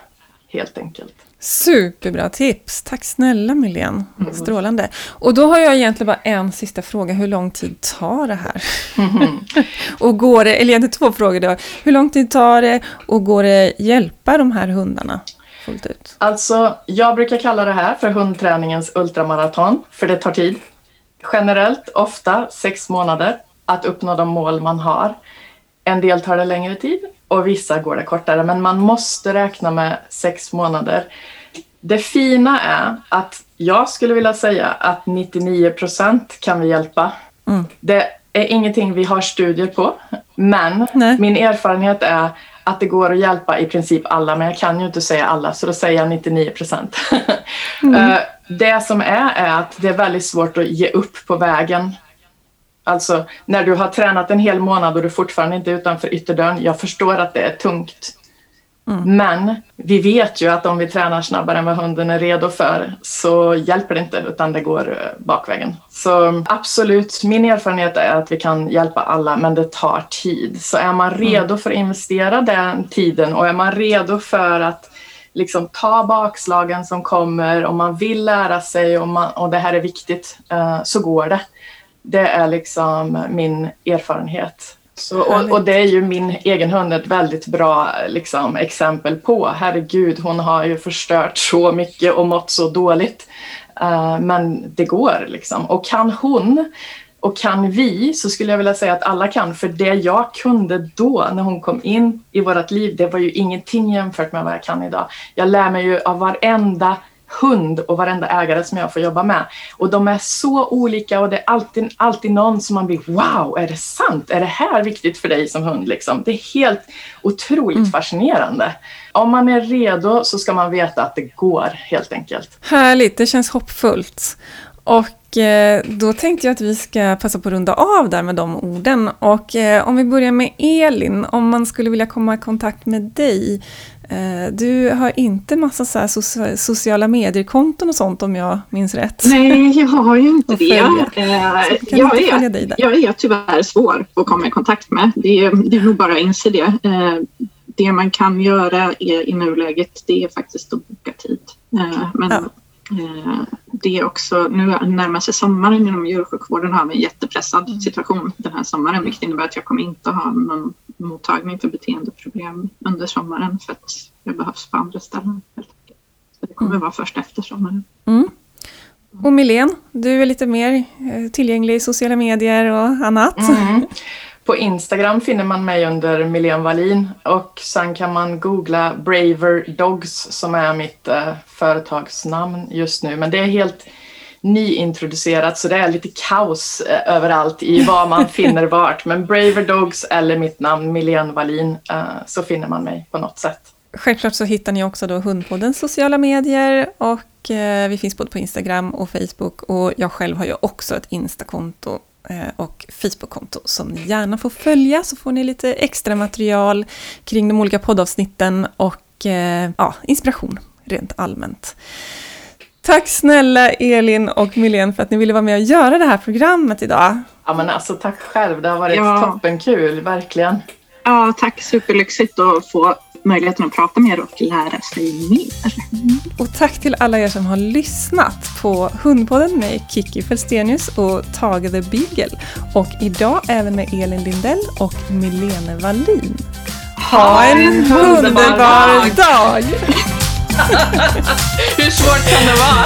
helt enkelt. Superbra tips! Tack snälla Milén. Mm. Strålande. Och då har jag egentligen bara en sista fråga. Hur lång tid tar det här? Mm. (laughs) och går det, eller egentligen två frågor då. Hur lång tid tar det och går det hjälpa de här hundarna fullt ut? Alltså, jag brukar kalla det här för hundträningens ultramaraton, för det tar tid. Generellt ofta sex månader att uppnå de mål man har. En del tar det längre tid och vissa går det kortare, men man måste räkna med sex månader. Det fina är att jag skulle vilja säga att 99 procent kan vi hjälpa. Mm. Det är ingenting vi har studier på, men Nej. min erfarenhet är att det går att hjälpa i princip alla, men jag kan ju inte säga alla, så då säger jag 99 procent. mm. (laughs) Eh, det som är, är att det är väldigt svårt att ge upp på vägen. Alltså när du har tränat en hel månad och du fortfarande inte är utanför ytterdörren. Jag förstår att det är tungt. Mm. Men vi vet ju att om vi tränar snabbare än vad hunden är redo för så hjälper det inte utan det går eh, bakvägen. Så absolut, min erfarenhet är att vi kan hjälpa alla men det tar tid. Så är man redo mm. för att investera den tiden och är man redo för att liksom ta bakslagen som kommer och man vill lära sig och, man, och det här är viktigt uh, så går det. Det är liksom min erfarenhet. Så, och, och, det är ju min egen hund ett väldigt bra liksom, exempel på. Herregud, hon har ju förstört så mycket och mått så dåligt. Uh, men det går liksom. Och kan hon och kan vi så skulle jag vilja säga att alla kan. För det jag kunde då när hon kom in i vårt liv, det var ju ingenting jämfört med vad jag kan idag. Jag lär mig ju av varenda hund och varenda ägare som jag får jobba med. Och de är så olika och det är alltid, alltid någon som man blir wow, är det sant? Är det här viktigt för dig som hund? Liksom? Det är helt otroligt mm. fascinerande. Om man är redo så ska man veta att det går helt enkelt. Härligt, det känns hoppfullt. Och eh, då tänkte jag att vi ska passa på att runda av där med de orden. Och eh, om vi börjar med Elin, om man skulle vilja komma i kontakt med dig. Eh, du har inte massa så sociala medier-konton och sånt om jag minns rätt? Nej, jag har ju inte det. Jag är, jag är tyvärr svår att komma i kontakt med. Det är, det är nog bara att inse det. Det man kan göra i nuläget det är faktiskt att boka tid. Men ja det är också, nu närmar sig sommaren inom djursjukvården har vi en jättepressad mm. situation den här sommaren vilket innebär att jag kommer inte ha någon mottagning för beteendeproblem under sommaren för att jag behövs på andra ställen. Så det kommer mm. vara först efter sommaren. Mm. Och Milén, du är lite mer eh, tillgänglig i sociala medier och annat. Mm. På Instagram finner man mig under Milén Wallin och sen kan man googla Braver Dogs som är mitt eh, företagsnamn just nu. Men det är helt nyintroducerat så det är lite kaos eh, överallt i vad man (laughs) finner vart. Men Braver Dogs eller mitt namn Milén Wallin eh, så finner man mig på något sätt. Självklart så hittar ni också då Hundpoddens sociala medier och eh, vi finns både på Instagram och Facebook och jag själv har ju också ett Instakonto och Facebook-konto som ni gärna får följa så får ni lite extra material kring de olika poddavsnitten och eh, ja, inspiration rent allmänt. Tack snälla Elin och Milén för att ni ville vara med och göra det här programmet idag. Ja men alltså tack själv, det har varit ja. toppenkul, verkligen. Ja, tack superlyxigt att få möjligheten att prata med er och lära sig mer. Mm. Och tack till alla er som har lyssnat på Hundpodden med Kiki Felstenius och Tage the Beagle. Och idag även med Elin Lindell och Milene Wallin. Ha en underbar dag! (laughs) Hur svårt kan det vara?